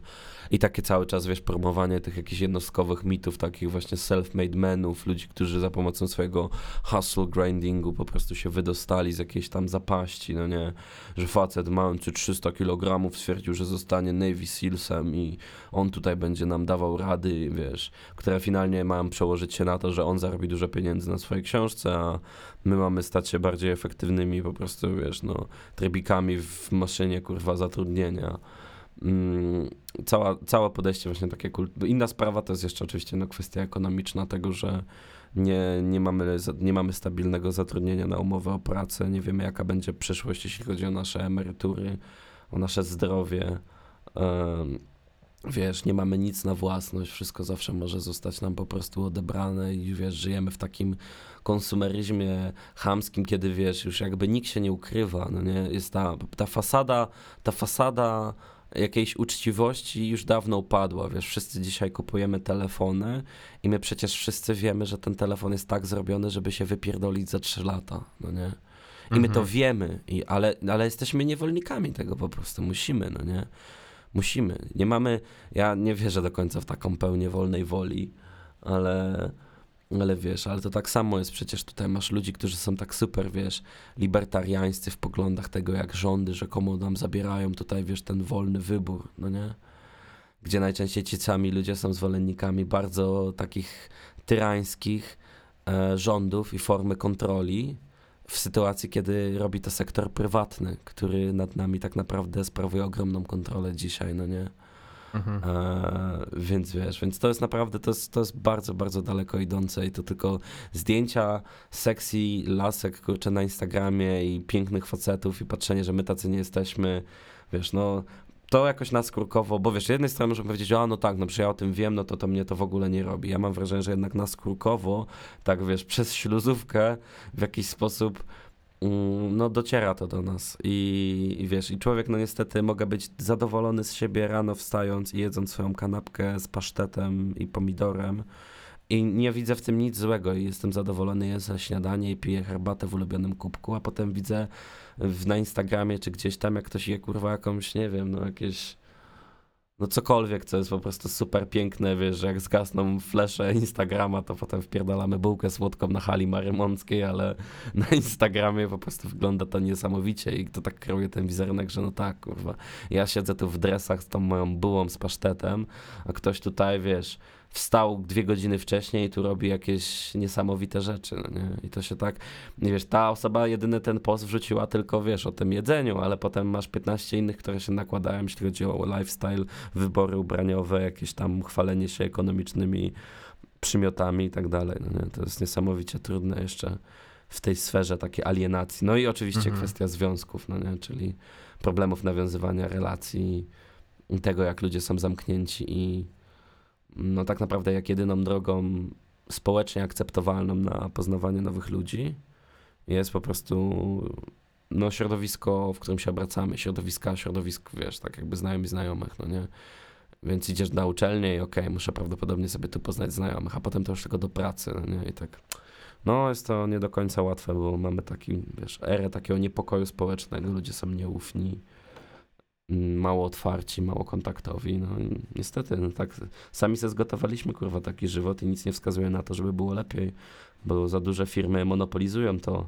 S1: I takie cały czas, wiesz, promowanie tych jakichś jednostkowych mitów, takich właśnie self-made menów, ludzi, którzy za pomocą swojego hustle grindingu po prostu się wydostali z jakiejś tam zapaści, no nie, że facet mający 300 kg stwierdził, że zostanie Navy Sealsem i on tutaj będzie nam dawał rady, wiesz, które finalnie mają przełożyć się na to, że on zarobi dużo pieniędzy na swojej książce, a my mamy stać się bardziej efektywnymi po prostu, wiesz, no, trybikami w maszynie, kurwa, zatrudnienia. Mm, cała, całe podejście właśnie takie kult... Inna sprawa to jest jeszcze oczywiście no, kwestia ekonomiczna tego, że nie, nie, mamy, nie mamy stabilnego zatrudnienia na umowę o pracę, nie wiemy jaka będzie przyszłość, jeśli chodzi o nasze emerytury, o nasze zdrowie. Wiesz, nie mamy nic na własność, wszystko zawsze może zostać nam po prostu odebrane i wiesz, żyjemy w takim konsumeryzmie chamskim, kiedy wiesz, już jakby nikt się nie ukrywa, no nie, jest ta, ta fasada, ta fasada jakiejś uczciwości już dawno upadła, wiesz, wszyscy dzisiaj kupujemy telefony i my przecież wszyscy wiemy, że ten telefon jest tak zrobiony, żeby się wypierdolić za 3 lata, no nie? I my to mhm. wiemy, i, ale, ale jesteśmy niewolnikami tego po prostu, musimy, no nie? Musimy. Nie mamy, ja nie wierzę do końca w taką pełnię wolnej woli, ale ale wiesz, ale to tak samo jest przecież tutaj masz ludzi, którzy są tak super, wiesz, libertariańscy w poglądach tego, jak rządy rzekomo nam zabierają tutaj, wiesz, ten wolny wybór, no nie? Gdzie najczęściej ci sami ludzie są zwolennikami bardzo takich tyrańskich e, rządów i formy kontroli w sytuacji, kiedy robi to sektor prywatny, który nad nami tak naprawdę sprawuje ogromną kontrolę dzisiaj, no nie? Mhm. E, więc wiesz, więc to jest naprawdę, to jest, to jest bardzo, bardzo daleko idące i to tylko zdjęcia sexy lasek, kurczę, na Instagramie i pięknych facetów i patrzenie, że my tacy nie jesteśmy, wiesz, no to jakoś naskórkowo, bo wiesz, z jednej strony możemy powiedzieć, a no tak, no przecież ja o tym wiem, no to to mnie to w ogóle nie robi. Ja mam wrażenie, że jednak naskórkowo, tak wiesz, przez śluzówkę w jakiś sposób Mm, no dociera to do nas I, i wiesz, i człowiek no niestety mogę być zadowolony z siebie rano wstając i jedząc swoją kanapkę z pasztetem i pomidorem i nie widzę w tym nic złego i jestem zadowolony, jem śniadanie i piję herbatę w ulubionym kubku, a potem widzę w, na Instagramie czy gdzieś tam jak ktoś je kurwa jakąś, nie wiem, no jakieś no cokolwiek, co jest po prostu super piękne, wiesz, że jak zgasną flesze Instagrama, to potem wpierdalamy bułkę słodką na hali marymąckiej, ale na Instagramie po prostu wygląda to niesamowicie i to tak kreuje ten wizerunek, że no tak, kurwa, ja siedzę tu w dresach z tą moją bułą z pasztetem, a ktoś tutaj, wiesz, wstał dwie godziny wcześniej i tu robi jakieś niesamowite rzeczy, no nie? I to się tak, nie wiesz, ta osoba jedyny ten post wrzuciła tylko, wiesz, o tym jedzeniu, ale potem masz 15 innych, które się nakładają, jeśli chodzi o lifestyle, wybory ubraniowe, jakieś tam chwalenie się ekonomicznymi przymiotami i tak dalej, no nie? To jest niesamowicie trudne jeszcze w tej sferze takiej alienacji. No i oczywiście mhm. kwestia związków, no nie? Czyli problemów nawiązywania relacji, tego, jak ludzie są zamknięci i no tak naprawdę jak jedyną drogą społecznie akceptowalną na poznawanie nowych ludzi jest po prostu no, środowisko, w którym się obracamy, środowiska, środowisk, wiesz, tak jakby znajomi znajomych, no nie? Więc idziesz na uczelnię i okej, okay, muszę prawdopodobnie sobie tu poznać znajomych, a potem to już tylko do pracy, no nie? I tak, no jest to nie do końca łatwe, bo mamy taki, wiesz, erę takiego niepokoju społecznego, ludzie są nieufni, mało otwarci, mało kontaktowi. No niestety, no tak, sami se zgotowaliśmy kurwa taki żywot i nic nie wskazuje na to, żeby było lepiej, bo za duże firmy monopolizują to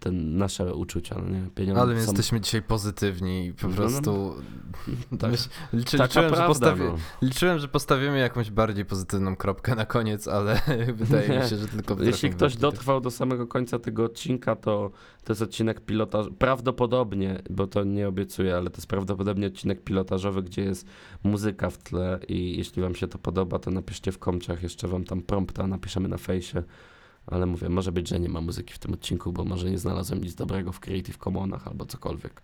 S1: te nasze uczucia, no nie? Pieniądze
S2: Ale my
S1: są...
S2: jesteśmy dzisiaj pozytywni i po
S1: No, no,
S2: prostu
S1: Tak.
S2: liczy, liczyłem, że
S1: prawda,
S2: postawi,
S1: no.
S2: liczyłem, że postawimy jakąś bardziej pozytywną kropkę na koniec, ale wydaje mi się, że tylko
S1: Jeśli ktoś dotrwał do samego końca tego odcinka, to to jest odcinek pilotażowy. Prawdopodobnie, bo to nie obiecuję, ale to jest prawdopodobnie odcinek pilotażowy, gdzie jest muzyka w tle i jeśli wam się to podoba, to napiszcie w komciach, jeszcze wam tam prompta napiszemy na fejsie. Ale mówię, może być, że nie ma muzyki w tym odcinku, bo może nie znalazłem nic dobrego w Creative Commonsach albo cokolwiek.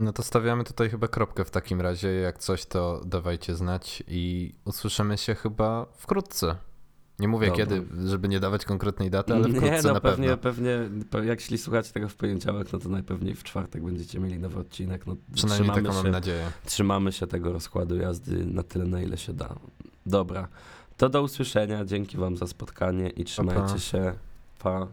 S2: No to stawiamy tutaj chyba kropkę w takim razie. Jak coś, to dawajcie znać i usłyszymy się chyba wkrótce. Nie mówię
S1: Dobra.
S2: kiedy, żeby nie dawać konkretnej daty, ale wkrótce
S1: nie, no
S2: na
S1: pewnie,
S2: pewno.
S1: pewnie, pe- jak jeśli słuchacie tego w poniedziałek, no to najpewniej w czwartek będziecie mieli nowy odcinek. No,
S2: Przynajmniej taką
S1: się,
S2: mam nadzieję.
S1: trzymamy się tego rozkładu jazdy na tyle, na ile się da. Dobra, to do usłyszenia, dzięki wam za spotkanie i trzymajcie
S2: pa.
S1: się. Pa.